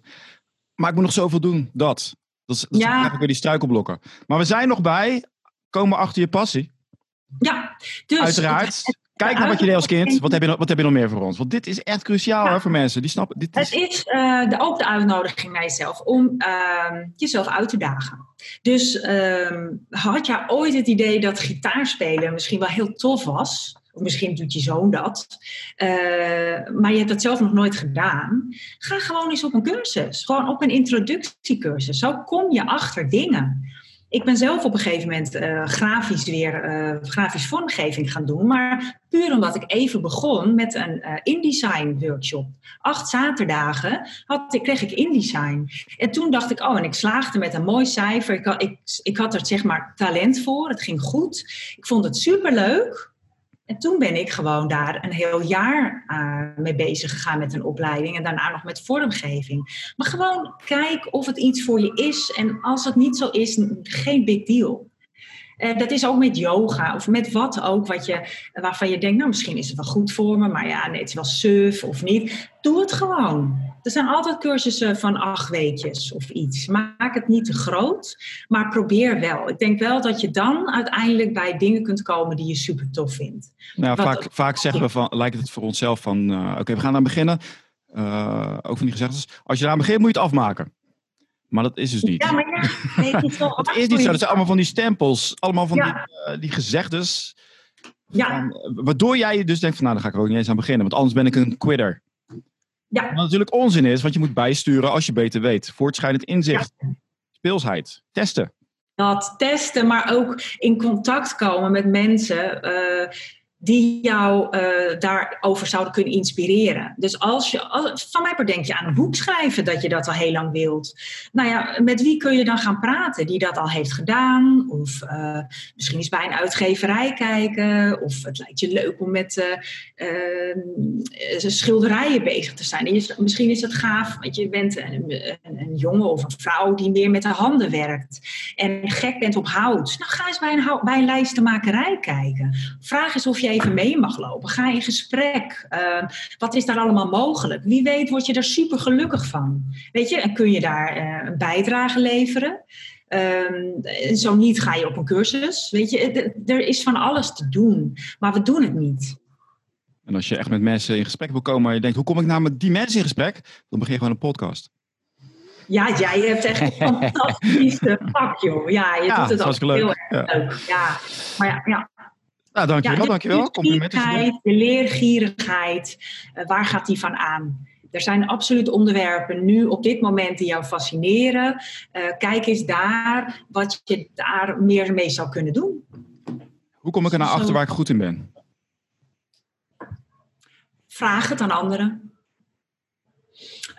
maar ik moet nog zoveel doen. Dat. Dat is, dat ja. eigenlijk weer die struikelblokken. Maar we zijn nog bij, komen achter je passie. Ja, dus... Uiteraard. Kijk naar wat je deed als kind. Wat heb, je, wat heb je nog meer voor ons? Want dit is echt cruciaal hè, voor mensen. Die snappen, dit is... Het is uh, de, ook de uitnodiging naar jezelf om uh, jezelf uit te dagen. Dus uh, had jij ooit het idee dat gitaarspelen misschien wel heel tof was? Of misschien doet je zoon dat. Uh, maar je hebt dat zelf nog nooit gedaan. Ga gewoon eens op een cursus. Gewoon op een introductiecursus. Zo kom je achter dingen. Ik ben zelf op een gegeven moment uh, grafisch weer uh, grafisch vormgeving gaan doen. Maar puur omdat ik even begon met een uh, InDesign workshop. Acht zaterdagen had, kreeg ik InDesign. En toen dacht ik, oh, en ik slaagde met een mooi cijfer. Ik, ik, ik had er zeg maar talent voor. Het ging goed. Ik vond het superleuk. En toen ben ik gewoon daar een heel jaar uh, mee bezig gegaan met een opleiding en daarna nog met vormgeving. Maar gewoon kijk of het iets voor je is en als het niet zo is, geen big deal. Uh, dat is ook met yoga of met wat ook wat je, waarvan je denkt, nou misschien is het wel goed voor me, maar ja, nee, het is wel suf of niet. Doe het gewoon. Er zijn altijd cursussen van acht weekjes of iets. Maak het niet te groot, maar probeer wel. Ik denk wel dat je dan uiteindelijk bij dingen kunt komen die je super tof vindt. Nou, vaak, vaak zeggen we van, lijkt het voor onszelf van, uh, oké, okay, we gaan aan beginnen. Uh, ook van die gezegdes. Als je eraan begint, moet je het afmaken. Maar dat is dus niet. Ja, maar ja, nee, het is, wel dat is niet zo. Dat zijn allemaal van die stempels. Allemaal van ja. die, uh, die gezegdes. Ja. Van, waardoor jij dus denkt van, nou, daar ga ik er ook niet eens aan beginnen. Want anders ben ik een quitter. Ja. Wat natuurlijk onzin is, want je moet bijsturen als je beter weet. Voortschrijdend inzicht, ja. speelsheid, testen. Dat testen, maar ook in contact komen met mensen. Uh, die jou uh, daarover zouden kunnen inspireren. Dus als je, van mij denk je aan een boek schrijven dat je dat al heel lang wilt. Nou ja, met wie kun je dan gaan praten die dat al heeft gedaan? Of uh, misschien eens bij een uitgeverij kijken. Of het lijkt je leuk om met uh, schilderijen bezig te zijn. Misschien is het gaaf, want je bent een, een, een, jongen of een vrouw die meer met de handen werkt. En gek bent op hout. Nou, ga eens bij een, bij een lijstenmakerij kijken. Vraag eens of je even mee mag lopen. Ga in gesprek. Uh, wat is daar allemaal mogelijk? Wie weet word je daar super gelukkig van. Weet je, en kun je daar uh, een bijdrage leveren? Um, zo niet ga je op een cursus. Weet je, er is van alles te doen, maar we doen het niet. En als je echt met mensen in gesprek wil komen, en je denkt, hoe kom ik nou met die mensen in gesprek? Dan begin je gewoon een podcast. Ja, jij hebt echt een fantastische pak, joh. Ja, je ja, doet het ook heel erg ja. leuk. Ja, maar ja, ja, nou, dankjewel, ja, dankjewel. Complimenten. De leergierigheid, uh, waar gaat die van aan? Er zijn absoluut onderwerpen nu op dit moment die jou fascineren. Uh, kijk eens daar wat je daar meer mee zou kunnen doen. Hoe kom ik er naar achter waar ik goed in ben? Vraag het aan anderen.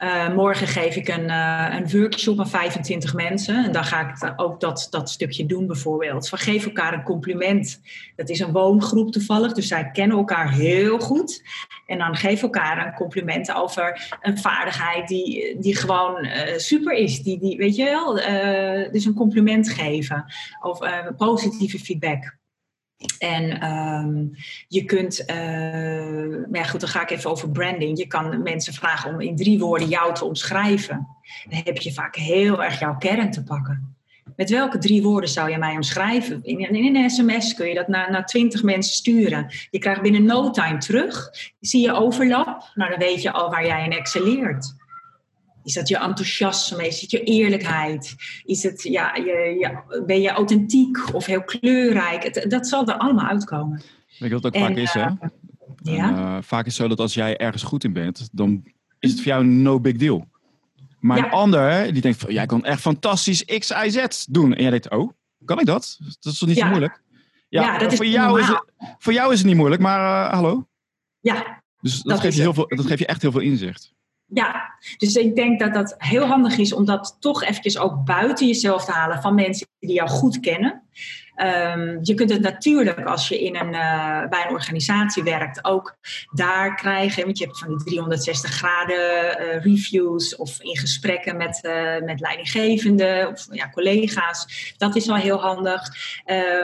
Uh, morgen geef ik een, uh, een workshop aan 25 mensen. En dan ga ik ook dat, dat stukje doen bijvoorbeeld. Van geef elkaar een compliment. Dat is een woongroep toevallig, dus zij kennen elkaar heel goed. En dan geef elkaar een compliment over een vaardigheid die, die gewoon uh, super is. Die, die, weet je wel, dus een compliment geven. Of positieve feedback. En um, je kunt, uh, ja goed, dan ga ik even over branding. Je kan mensen vragen om in drie woorden jou te omschrijven. Dan heb je vaak heel erg jouw kern te pakken. Met welke drie woorden zou je mij omschrijven? In, een sms kun je dat naar, naar 20 mensen sturen. Je krijgt binnen no time terug. Zie je overlap? Nou, dan weet je al waar jij in excelleert. Is dat je enthousiasme? Is het je eerlijkheid? Is het, ja, je, ben je authentiek of heel kleurrijk? Het, dat zal er allemaal uitkomen. Weet je wat ook en, vaak is, hè? Uh, ja? Uh, vaak is het zo dat als jij ergens goed in bent, dan is het voor jou no big deal. Maar ja. een ander, die denkt, jij kan echt fantastisch X, Y, Z doen. En jij denkt, oh, kan ik dat? Dat is toch niet ja. zo moeilijk? Ja, ja dat voor, is jou is het, voor jou is het niet moeilijk, maar uh, hallo? Ja. Dus dat, dat geeft je heel veel, dat geeft je echt heel veel inzicht. Ja, dus ik denk dat dat heel handig is om dat toch eventjes ook buiten jezelf te halen van mensen die jou goed kennen. Um, je kunt het natuurlijk als je in een, uh, bij een organisatie werkt ook daar krijgen. Want je hebt van die 360 graden uh, reviews of in gesprekken met, uh, met leidinggevenden of ja, collega's. Dat is wel heel handig.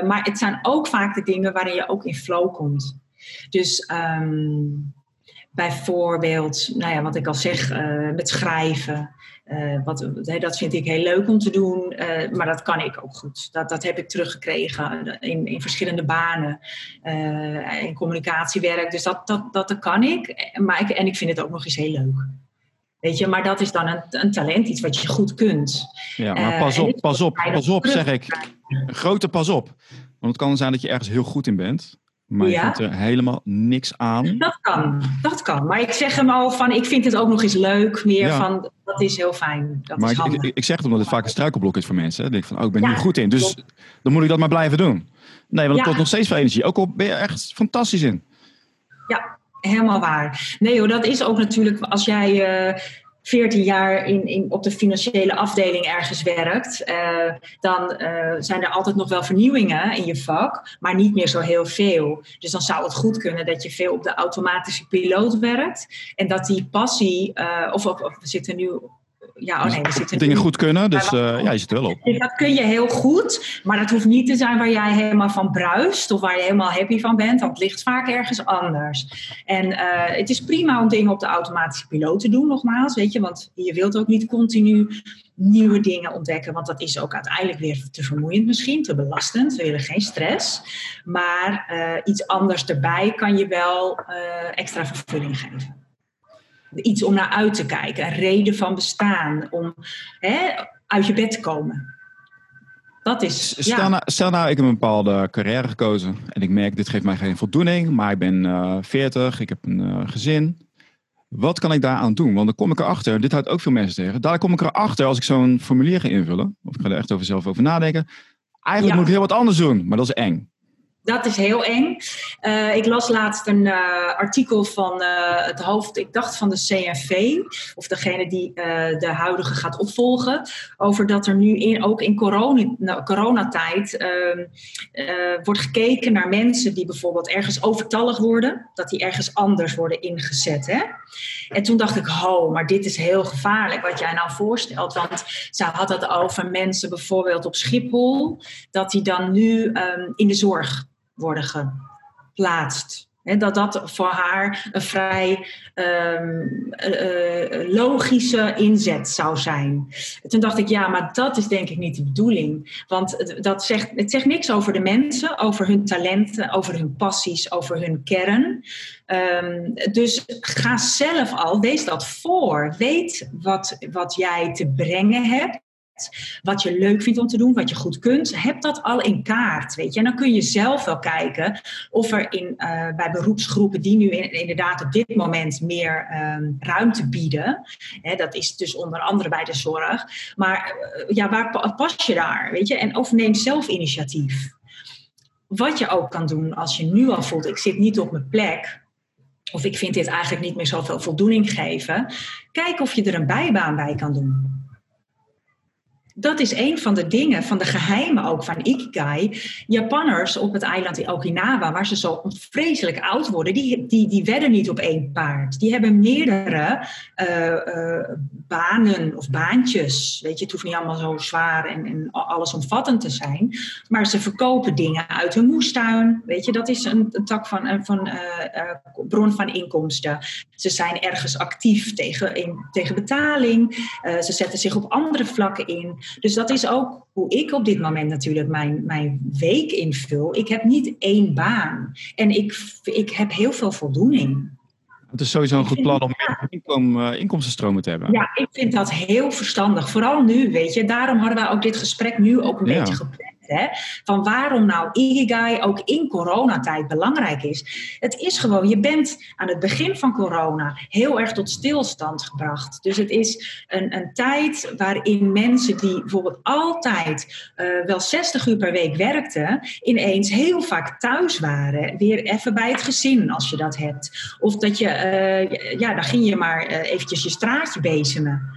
maar het zijn ook vaak de dingen waarin je ook in flow komt. Dus um, Bijvoorbeeld, nou ja, wat ik al zeg, uh, met schrijven. Uh, wat, dat vind ik heel leuk om te doen, uh, maar dat kan ik ook goed. Dat, dat heb ik teruggekregen in, in verschillende banen, in communicatiewerk. Dus dat, dat, dat, kan ik. Maar ik. En ik vind het ook nog eens heel leuk. Weet je, maar dat is dan een, een talent, iets wat je goed kunt. Ja, maar pas op, pas op, pas op, zeg ik. Grote pas op. Want het kan zijn dat je ergens heel goed in bent. Maar je vindt er helemaal niks aan. Dat kan, dat kan. Maar ik zeg hem al van, ik vind het ook nog eens leuk. Meer van, dat is heel fijn. Dat maar is ik, ik, ik, zeg het omdat het vaak een struikelblok is voor mensen. Denk ik van, oh, ik ben ja, hier goed in. Dus dan moet ik dat maar blijven doen. Nee, want het kost nog steeds veel energie. Ook al ben je echt fantastisch in. Ja, helemaal waar. Nee hoor, dat is ook natuurlijk als jij... Uh, 14 jaar in, in, op de financiële afdeling ergens werkt, uh, dan uh, zijn er altijd nog wel vernieuwingen in je vak, maar niet meer zo heel veel. Dus dan zou het goed kunnen dat je veel op de automatische piloot werkt en dat die passie, uh, of, of, of we zitten nu ja, oh nee, we zitten dingen goed kunnen, dus uh, ja, je zit er wel op. Dat kun je heel goed, maar dat hoeft niet te zijn waar jij helemaal van bruist of waar je helemaal happy van bent. Dat ligt vaak ergens anders. En uh, het is prima om dingen op de automatische piloot te doen, nogmaals, weet je, want je wilt ook niet continu nieuwe dingen ontdekken, want dat is ook uiteindelijk weer te vermoeiend misschien, te belastend. We willen geen stress, maar uh, iets anders erbij kan je wel extra vervulling geven iets om naar uit te kijken, een reden van bestaan, om hè, uit je bed te komen. Dat is. Stel, ja. nou, stel nou, ik heb een bepaalde carrière gekozen en ik merk, dit geeft mij geen voldoening, maar ik ben uh, 40, ik heb een uh, gezin. Wat kan ik daaraan doen? Want dan kom ik erachter, dit houdt ook veel mensen tegen. Daar kom ik erachter als ik zo'n formulier ga invullen, of ik ga er echt over zelf over nadenken. Eigenlijk ja. moet ik heel wat anders doen, maar dat is eng. Dat is heel eng. Uh, ik las laatst een uh, artikel van uh, het hoofd, ik dacht van de CNV, of degene die de huidige gaat opvolgen, over dat er nu in, ook in corona, nou, coronatijd ehm, wordt gekeken naar mensen die bijvoorbeeld ergens overtallig worden, dat die ergens anders worden ingezet. Hè? En toen dacht ik, ho, maar dit is heel gevaarlijk wat jij nou voorstelt. Want ze had het over mensen bijvoorbeeld op Schiphol, dat die dan nu um, in de zorg worden geplaatst. Dat dat voor haar een vrij um, uh, logische inzet zou zijn. Toen dacht ik, ja, maar dat is denk ik niet de bedoeling. Want dat zegt, het zegt niks over de mensen, over hun talenten, over hun passies, over hun kern. Um, dus ga zelf al, wees dat voor. Weet wat, wat jij te brengen hebt wat je leuk vindt om te doen, wat je goed kunt, heb dat al in kaart, weet je. En dan kun je zelf wel kijken of er in, uh, bij beroepsgroepen die nu in, inderdaad op dit moment meer um, ruimte bieden, hè, dat is dus onder andere bij de zorg, maar uh, ja, waar pas je daar, weet je? En of neem zelf initiatief. Wat je ook kan doen als je nu al voelt, ik zit niet op mijn plek, of ik vind dit eigenlijk niet meer zoveel voldoening geven, kijk of je er een bijbaan bij kan doen dat is een van de dingen, van de geheimen ook van Ikigai. Japanners op het eiland Okinawa, waar ze zo vreselijk oud worden, die, die, die wedden niet op één paard. Die hebben meerdere uh, uh, banen of baantjes. Weet je, het hoeft niet allemaal zo zwaar en, en allesomvattend te zijn. Maar ze verkopen dingen uit hun moestuin. Weet je, dat is een, tak van, van uh, bron van inkomsten. Ze zijn ergens actief tegen, in, tegen betaling. ze zetten zich op andere vlakken in. Dus dat is ook hoe ik op dit moment natuurlijk mijn, mijn week invul. Ik heb niet één baan. En ik, ik heb heel veel voldoening. Het is sowieso een goed plan om meer inkom, uh, inkomstenstromen te hebben. Ja, ik vind dat heel verstandig. Vooral nu, weet je. Daarom hadden wij ook dit gesprek nu ook een ja. beetje gepland. Hè? Van waarom nou Ikigai ook in coronatijd belangrijk is. Het is gewoon, je bent aan het begin van corona heel erg tot stilstand gebracht. Dus het is een, een tijd waarin mensen die bijvoorbeeld altijd uh, wel 60 uur per week werkten, ineens heel vaak thuis waren. Weer even bij het gezin als je dat hebt. Of dat je, uh, ja, dan ging je maar uh, eventjes je straatje bezemen.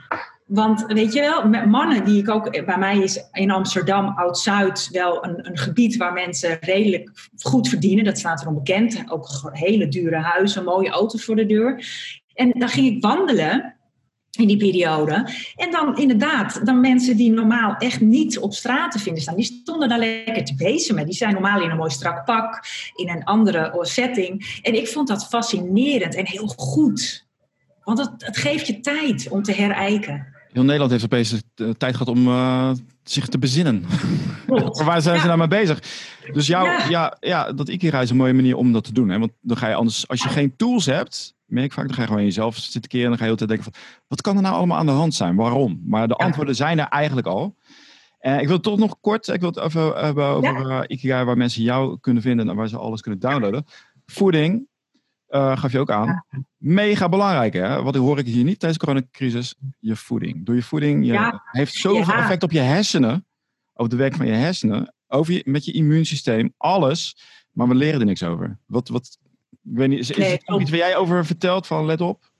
Want weet je wel, mannen die ik ook, bij mij is in Amsterdam, Oud-Zuid, wel een, een, gebied waar mensen redelijk goed verdienen. Dat staat erom bekend. Ook hele dure huizen, mooie auto's voor de deur. En dan ging ik wandelen in die periode. En dan inderdaad, dan mensen die normaal echt niet op straat te vinden staan, die stonden daar lekker te bezemen. Die zijn normaal in een mooi strak pak, in een andere setting. En ik vond dat fascinerend en heel goed. Want het, het geeft je tijd om te herijken. Heel Nederland heeft opeens de tijd gehad om uh, zich te bezinnen. Waar zijn ze nou mee bezig? Dus jou, ja. ja. Ja, dat Ikigai is een mooie manier om dat te doen. Hè? Want dan ga je anders, als je geen tools hebt, merk vaak, dan ga je gewoon jezelf zitten keren en dan ga je altijd denken van, wat kan er nou allemaal aan de hand zijn? Waarom? Maar de antwoorden zijn er eigenlijk al. Uh, ik wil toch nog kort, ik wil het even hebben over uh, waar mensen jou kunnen vinden en waar ze alles kunnen downloaden. Voeding, uh, gaf je ook aan. Mega belangrijk, hè? Wat hoor ik hier niet tijdens de coronacrisis? Je voeding. Door je voeding je ja. heeft zoveel ja. effect op je hersenen, op de werk van je hersenen, over je, met je immuunsysteem, alles. Maar we leren er niks over. Wat, wat, ik weet niet, is, nee, is er iets waar jij over vertelt van let op?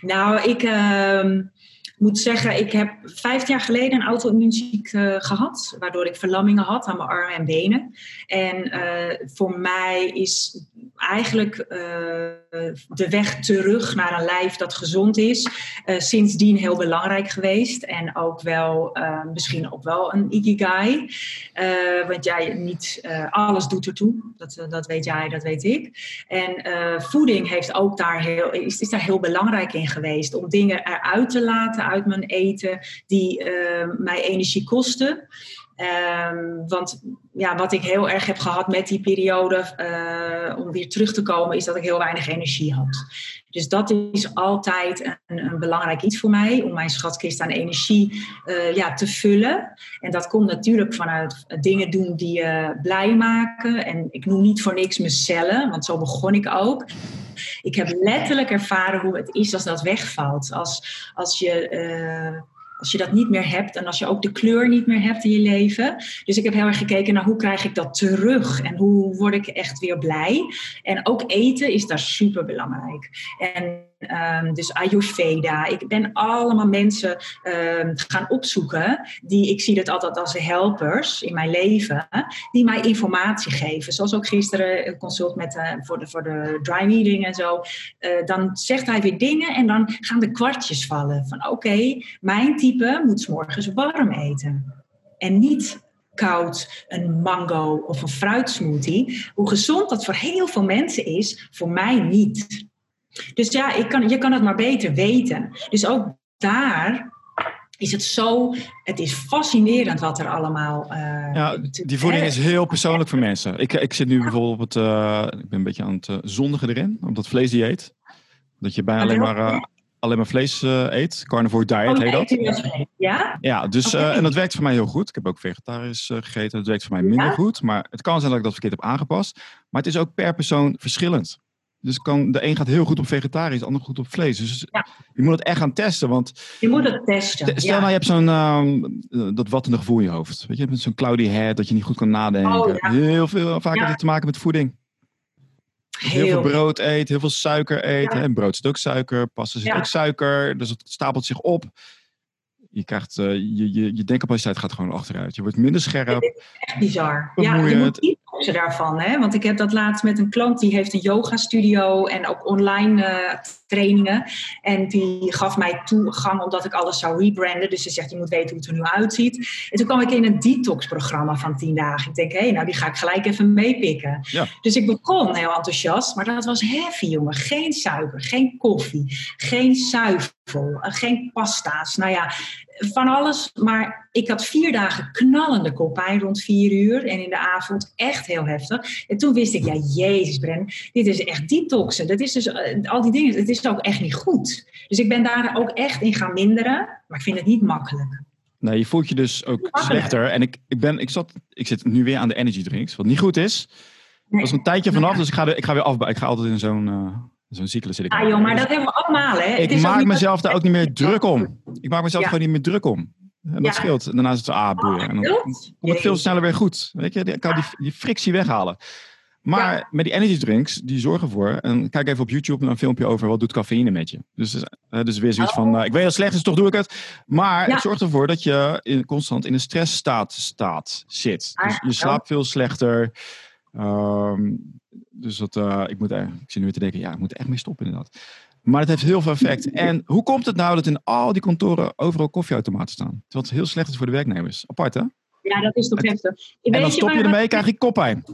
Nou, ik uh, moet zeggen, ik heb vijf jaar geleden een auto-immuunziekte uh, gehad, waardoor ik verlammingen had aan mijn armen en benen. En uh, voor mij is eigenlijk uh, de weg terug naar een lijf dat gezond is, sindsdien heel belangrijk geweest. En ook wel, misschien ook wel een ikigai. want jij niet alles doet ertoe. Dat, dat weet jij, dat weet ik. En voeding heeft ook daar heel, is daar heel belangrijk in geweest. Om dingen eruit te laten uit mijn eten die mij energie kosten. Um, want ja, wat ik heel erg heb gehad met die periode uh, om weer terug te komen, is dat ik heel weinig energie had. Dus dat is altijd een, een belangrijk iets voor mij, om mijn schatkist aan energie uh, ja, te vullen. En dat komt natuurlijk vanuit dingen doen die je blij maken. En ik noem niet voor niks mijn cellen, want zo begon ik ook. Ik heb letterlijk ervaren hoe het is als dat wegvalt. Als, als je. Uh, als je dat niet meer hebt en als je ook de kleur niet meer hebt in je leven. Dus ik heb heel erg gekeken naar hoe krijg ik dat terug en hoe word ik echt weer blij. En ook eten is daar super belangrijk. En Um, dus Ayurveda. Ik ben allemaal mensen um, gaan opzoeken. Die, ik zie dat altijd als helpers in mijn leven. Die mij informatie geven. Zoals ook gisteren een consult met, uh, voor, de, voor de dry meeting en zo. Uh, dan zegt hij weer dingen en dan gaan de kwartjes vallen. Van oké, mijn type moet s morgens warm eten. En niet koud, een mango of een fruitsmoothie. Hoe gezond dat voor heel veel mensen is, voor mij niet. Dus ja, ik kan, je kan het maar beter weten. Dus ook daar is het zo, het is fascinerend wat er allemaal. Uh, ja, die voeding is heel persoonlijk voor mensen. Ik, ik zit nu bijvoorbeeld op het, uh, ik ben een beetje aan het uh, zondigen erin, op dat vleesdieet. Dat je bijna alleen maar, alleen maar vlees eet. Carnivore diet oh, heet dat. Ja? Ja, dus, en dat werkt voor mij heel goed. Ik heb ook vegetarisch gegeten. Dat werkt voor mij minder goed. Maar het kan zijn dat ik dat verkeerd heb aangepast. Maar het is ook per persoon verschillend. Dus kan, de een gaat heel goed op vegetarisch, de ander goed op vlees. Dus ja. je moet het echt gaan testen. Want je moet het testen. Stel ja. nou, je hebt zo'n uh, dat wattende gevoel in je hoofd. Weet je, met zo'n cloudy head, dat je niet goed kan nadenken. Oh, ja. Heel veel, vaak heeft het te maken met voeding. Heel, heel veel brood eten, heel veel suiker. En brood zit ook suiker, pasta zit ook suiker. Dus het stapelt zich op. Je, krijgt, uh, je, je, je denkcapaciteit gaat gewoon achteruit. Je wordt minder scherp. Echt bizar. Ja, je moet daarvan. Hè? Want ik heb dat laatst met een klant die heeft een yoga studio en ook online uh, trainingen. En die gaf mij toegang omdat ik alles zou rebranden. Dus ze zegt, je moet weten hoe het er nu uitziet. En toen kwam ik in een detox-programma van tien dagen. Ik denk, hé, hey, nou die ga ik gelijk even meepikken. Ja. Dus ik begon heel enthousiast, maar dat was heavy, jongen. Geen suiker, geen koffie, geen zuivel, geen pasta's. Nou ja, van alles. Maar ik had vier dagen knallende koppijn rond vier uur. En in de avond echt heel heftig. En toen wist ik, ja, jezus Bren, dit is echt detoxen. Dat is dus, uh, al die dingen, het is ook echt niet goed. Dus ik ben daar ook echt in gaan minderen. Maar ik vind het niet makkelijk. Nee, je voelt je dus ook slechter. En ik, ik, ben, ik, zat, ik zit nu weer aan de energy drinks, wat niet goed is. Nee. was een tijdje vanaf, dus ik ga, ik ga weer af. Ik ga altijd in zo'n... Uh Zo'n cyclus zit ik. Ah joh, maar dat hebben we allemaal hè. Ik maak mezelf daar ook niet meer druk om. Ik maak mezelf ja. gewoon niet meer druk om. En dat ja. scheelt. En daarna is het ah, boeien. En dan komt het veel sneller weer goed. Weet je, kan die, die frictie weghalen. Maar ja. met die energy drinks, die zorgen voor. En kijk even op YouTube naar een filmpje over wat doet cafeïne met je. Dus, uh, dus weer zoiets van: uh, ik weet dat slecht is, toch doe ik het. Maar ja. het zorgt ervoor dat je in, constant in een stressstaat staat, zit. Dus je slaapt veel slechter. Ehm, dus dat, uh, ik, moet, ik zit nu weer te denken, ja, ik moet er echt mee stoppen inderdaad. Maar het heeft heel veel effect. En hoe komt het nou dat in al die kantoren overal koffieautomaten staan? Terwijl het heel slecht is voor de werknemers. Apart, hè? Ja, dat is toch heftig. En dan stop je ermee, krijg je koppijn.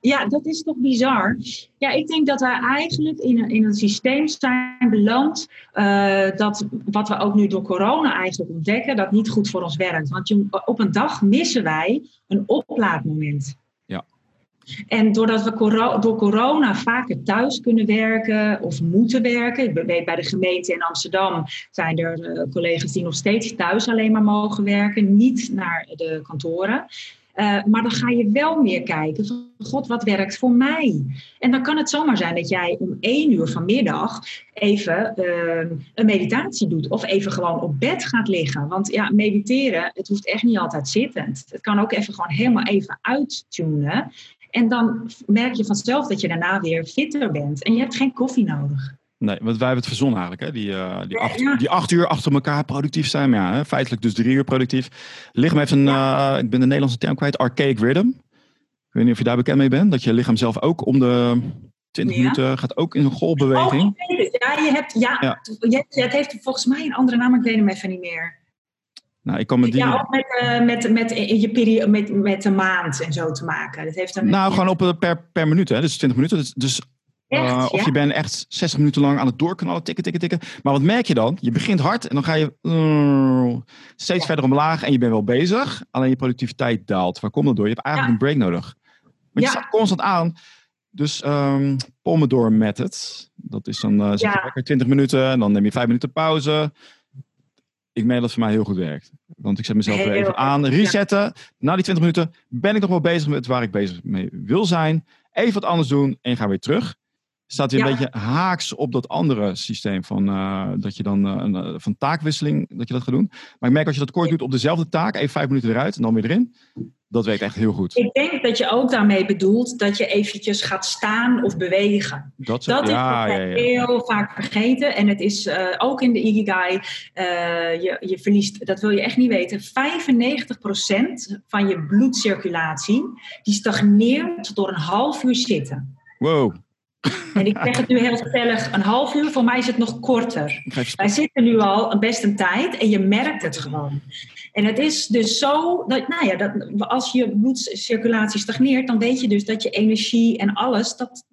Ja, dat is toch bizar. Ja, ik denk dat wij eigenlijk in een, in een systeem zijn beland. Uh, dat wat we ook nu door corona eigenlijk ontdekken, dat niet goed voor ons werkt. Want je, op een dag missen wij een oplaadmoment. En doordat we door corona vaker thuis kunnen werken of moeten werken. Ik weet bij de gemeente in Amsterdam zijn er uh, collega's die nog steeds thuis alleen maar mogen werken, niet naar de kantoren. Uh, maar dan ga je wel meer kijken god, wat werkt voor mij? En dan kan het zomaar zijn dat jij om één uur vanmiddag even uh, een meditatie doet. Of even gewoon op bed gaat liggen. Want ja, mediteren, het hoeft echt niet altijd zittend. Het kan ook even gewoon helemaal even uittunen. En dan merk je vanzelf dat je daarna weer fitter bent. En je hebt geen koffie nodig. Nee, want wij hebben het verzonnen eigenlijk. Hè? Die, uh, die, acht, die acht uur achter elkaar productief zijn. Maar ja, hè? feitelijk dus drie uur productief. Lichaam heeft een, uh, ik ben de Nederlandse term kwijt, archaic rhythm. Ik weet niet of je daar bekend mee bent. Dat je lichaam zelf ook om de 20 minuten gaat ook in een golfbeweging. Oh, ja, je hebt, ja, ja. Je, het heeft volgens mij een andere naam, ik weet hem even niet meer. Nou, ik kan met die... Ja, ook met, uh, met, met, in je periode, met, met de maand en zo te maken. Dat heeft een, nou, gewoon op per, per minuut. Hè? Dus 20 minuten. Dus, dus uh, of je bent echt 60 minuten lang aan het doorknallen, tikken, tikken, tikken. Maar wat merk je dan? Je begint hard en dan ga je uh, steeds verder omlaag en je bent wel bezig. Alleen je productiviteit daalt. Waar komt dat door? Je hebt eigenlijk een break nodig. Maar je staat constant aan. Dus um, Pomodoro method. Dat is dan uh, zit je lekker 20 minuten en dan neem je 5 minuten pauze. Ik merk dat het voor mij heel goed werkt. Want ik zet mezelf weer even aan. Resetten. Na die 20 minuten ben ik nog wel bezig met waar ik bezig mee wil zijn. Even wat anders doen en ga weer terug staat weer een beetje haaks op dat andere systeem van uh, dat je dan uh, een, uh, van taakwisseling dat je dat gaat doen. Maar ik merk als je dat kort doet op dezelfde taak, even vijf minuten eruit en dan weer erin, dat werkt echt heel goed. Ik denk dat je ook daarmee bedoelt dat je eventjes gaat staan of bewegen. Dat, dat is ja, ja, ja, heel vaak vergeten. En het is ook in de Ikigai, je, je verliest, dat wil je echt niet weten, 95% van je bloedcirculatie, die stagneert door een half uur zitten. Wow. En ik zeg het nu heel stellig, een half uur, voor mij is het nog korter. Wij zitten nu al best een tijd en je merkt het gewoon. En het is dus zo, dat, nou ja, dat, als je bloedcirculatie stagneert, dan weet je dus dat je energie en alles, dat,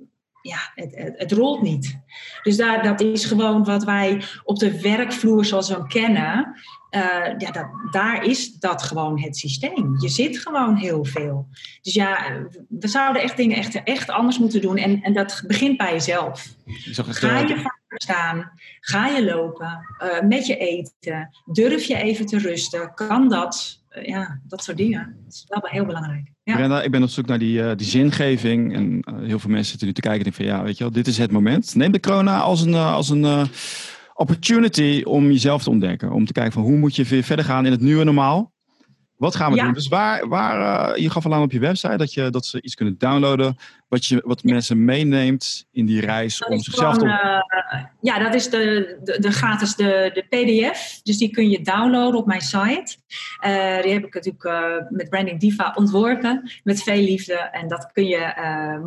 ja, het, het, het, rolt niet. Dus daar, dat is gewoon wat wij op de werkvloer zoals we hem kennen, uh, ja, dat, daar is dat gewoon het systeem. Je zit gewoon heel veel. Dus ja, we zouden echt dingen echt, echt anders moeten doen. En, en dat begint bij jezelf. Ga je vaker staan? Ga je lopen? Uh, met je eten? Durf je even te rusten? Kan dat? Uh, ja, dat soort dingen. Dat is wel heel belangrijk. Ja. Brenda, ik ben op zoek naar die, die zingeving. En heel veel mensen zitten nu te kijken en denken van... ja, weet je wel, dit is het moment. Neem de corona als een... als een opportunity om jezelf te ontdekken. Om te kijken van hoe moet je weer verder gaan in het nieuwe normaal. Wat gaan we doen? Dus waar, waar je gaf al aan op je website dat, je, dat ze iets kunnen downloaden. Wat, je, wat mensen meeneemt in die reis dat om zichzelf te... Uh, ja, dat is de, de, de gratis de, de pdf. Dus die kun je downloaden op mijn site. Uh, die heb ik natuurlijk met Branding Diva ontworpen. Met veel liefde. En dat kun je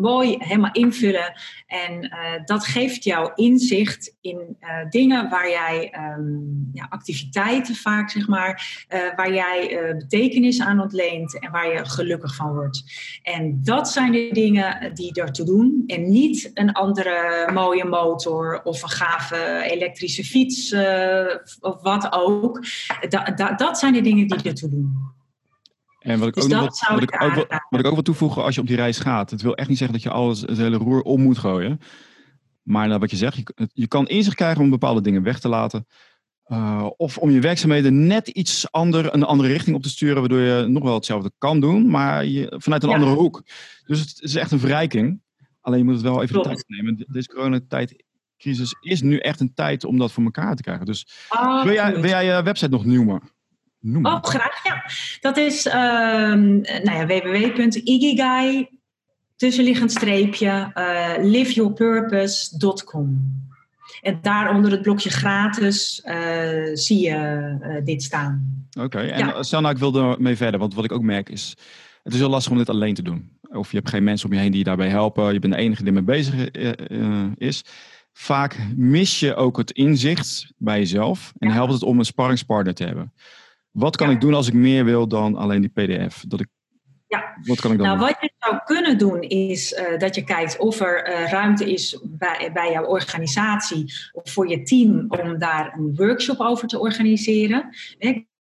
mooi helemaal invullen. En dat geeft jou inzicht in dingen waar jij... Um, ja, activiteiten vaak, zeg maar. waar jij betekenis aan ontleent. En waar je gelukkig van wordt. En dat zijn de dingen die ertoe doen. En niet een andere mooie motor of een gave elektrische fiets uh, of wat ook. Da, da, dat zijn de dingen die ertoe doen. En wat ik, dus ook, wat, wat, ik ook, wat ik ook wil toevoegen als je op die reis gaat. Het wil echt niet zeggen dat je alles, het hele roer om moet gooien. Maar nou, wat je zegt, je, je kan inzicht krijgen om bepaalde dingen weg te laten. Uh, of om je werkzaamheden net iets ander, een andere richting op te sturen, waardoor je nog wel hetzelfde kan doen, maar je, vanuit een ja. andere hoek. Dus het is echt een verrijking. Alleen je moet het wel even Klopt. de tijd nemen. Deze coronatijdcrisis is nu echt een tijd om dat voor elkaar te krijgen. Dus oh, wil, jij, wil jij je website nog noemen? noemen? Oh, graag, ja. Dat is uh, nou ja, www.igigai, tussenliggend streepje, uh, liveyourpurpose.com. En daar onder het blokje gratis uh, zie je uh, dit staan. Oké, okay. en ja. stel nou ik wil er mee verder, want wat ik ook merk is, het is heel lastig om dit alleen te doen. of je hebt geen mensen om je heen die je daarbij helpen, je bent de enige die ermee bezig is. Vaak mis je ook het inzicht bij jezelf en helpt het om een sparringspartner te hebben. Wat kan ik doen als ik meer wil dan alleen die PDF? Dat ik ja, wat kan ik dan nou, wat je zou kunnen doen is uh, dat je kijkt of er uh, ruimte is bij, bij jouw organisatie of voor je team om daar een workshop over te organiseren.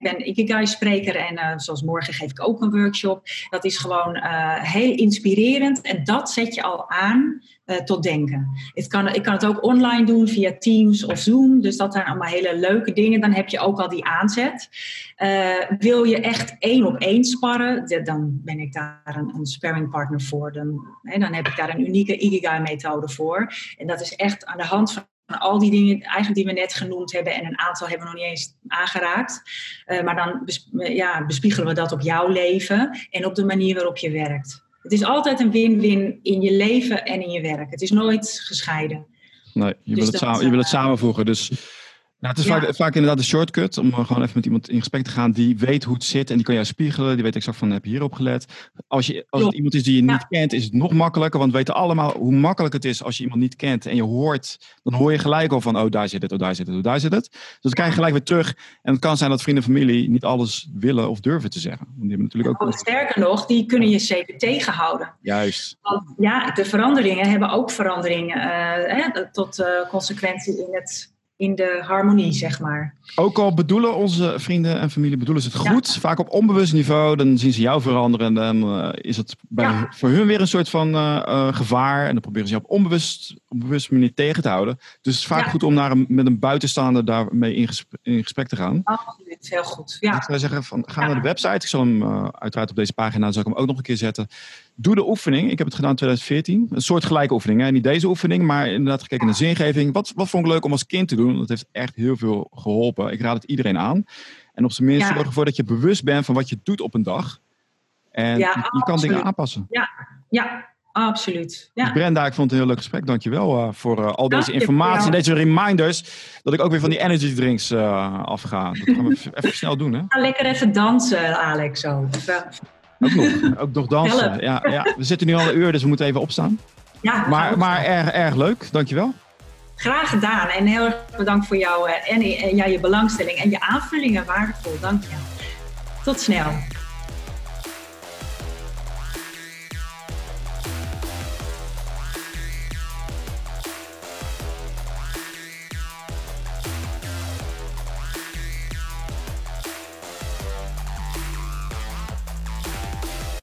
Ben Ikigai-spreker en uh, zoals morgen geef ik ook een workshop. Dat is gewoon heel inspirerend en dat zet je al aan tot denken. Kan, ik kan het ook online doen via Teams of Zoom, dus dat zijn allemaal hele leuke dingen. Dan heb je ook al die aanzet. Wil je echt één op één sparren, dan ben ik daar een, een sparringpartner voor. Dan, hè, dan heb ik daar een unieke Ikigai-methode voor. En dat is echt aan de hand van al die dingen eigenlijk die we net genoemd hebben en een aantal hebben we nog niet eens aangeraakt. Uh, maar dan ja, bespiegelen we dat op jouw leven en op de manier waarop je werkt. Het is altijd een win-win in je leven en in je werk. Het is nooit gescheiden. Nee, je, dus wil, het, samen, je wil het eh, samenvoegen. Dus nou, het is vaak, vaak, inderdaad een shortcut om gewoon even met iemand in gesprek te gaan die weet hoe het zit en die kan jou spiegelen. Die weet exact van heb je hierop gelet. Als, je, als het iemand is die je niet kent, is het nog makkelijker. Want we weten allemaal hoe makkelijk het is als je iemand niet kent en je hoort, dan hoor je gelijk al van oh daar zit het, oh daar zit het, oh daar zit het. Dus dan krijg je gelijk weer terug. En het kan zijn dat vrienden en familie niet alles willen of durven te zeggen. Want die hebben natuurlijk ook. Oh, sterker nog, die kunnen je zeker tegenhouden. Juist. Want ja, de veranderingen hebben ook veranderingen uh, tot uh, consequentie in het in de harmonie, zeg maar. Ook al bedoelen onze vrienden en familie bedoelen ze het goed, vaak op onbewust niveau, dan zien ze jou veranderen en dan uh, is het bij, voor hun weer een soort van uh, gevaar en dan proberen ze je op onbewust, op bewust manier tegen te houden. Dus het is vaak goed om naar een, met een buitenstaander daarmee in gesprek, in gesprek te gaan. Absoluut, heel goed. Ja. Ik zou zeggen, van, ga naar de website. Ik zal hem uiteraard op deze pagina zal ik hem ook nog een keer zetten. Doe de oefening. Ik heb het gedaan in 2014. Een soort gelijke oefening. Hè? Niet deze oefening, maar inderdaad gekeken naar zingeving. Wat, wat vond ik leuk om als kind te doen? Dat heeft echt heel veel geholpen. Ik raad het iedereen aan. En op zijn minst zorg ervoor dat je bewust bent van wat je doet op een dag. En je, kan dingen aanpassen. Ja, ja absoluut. Ja. Dus Brenda, ik vond het een heel leuk gesprek. Dankjewel uh, voor uh, al deze informatie en deze reminders. Dat ik ook weer van die energy drinks uh, afga. Dat gaan we even snel doen. Hè? Ga lekker even dansen, Alex. Zo. Ook nog, ook nog dansen. Ja, ja, we zitten nu al een uur, dus we moeten even opstaan. Ja, maar maar erg, erg leuk, dankjewel. Graag gedaan en heel erg bedankt voor jou en, en ja, je belangstelling en je aanvullingen. Waardevol, dank je. Tot snel.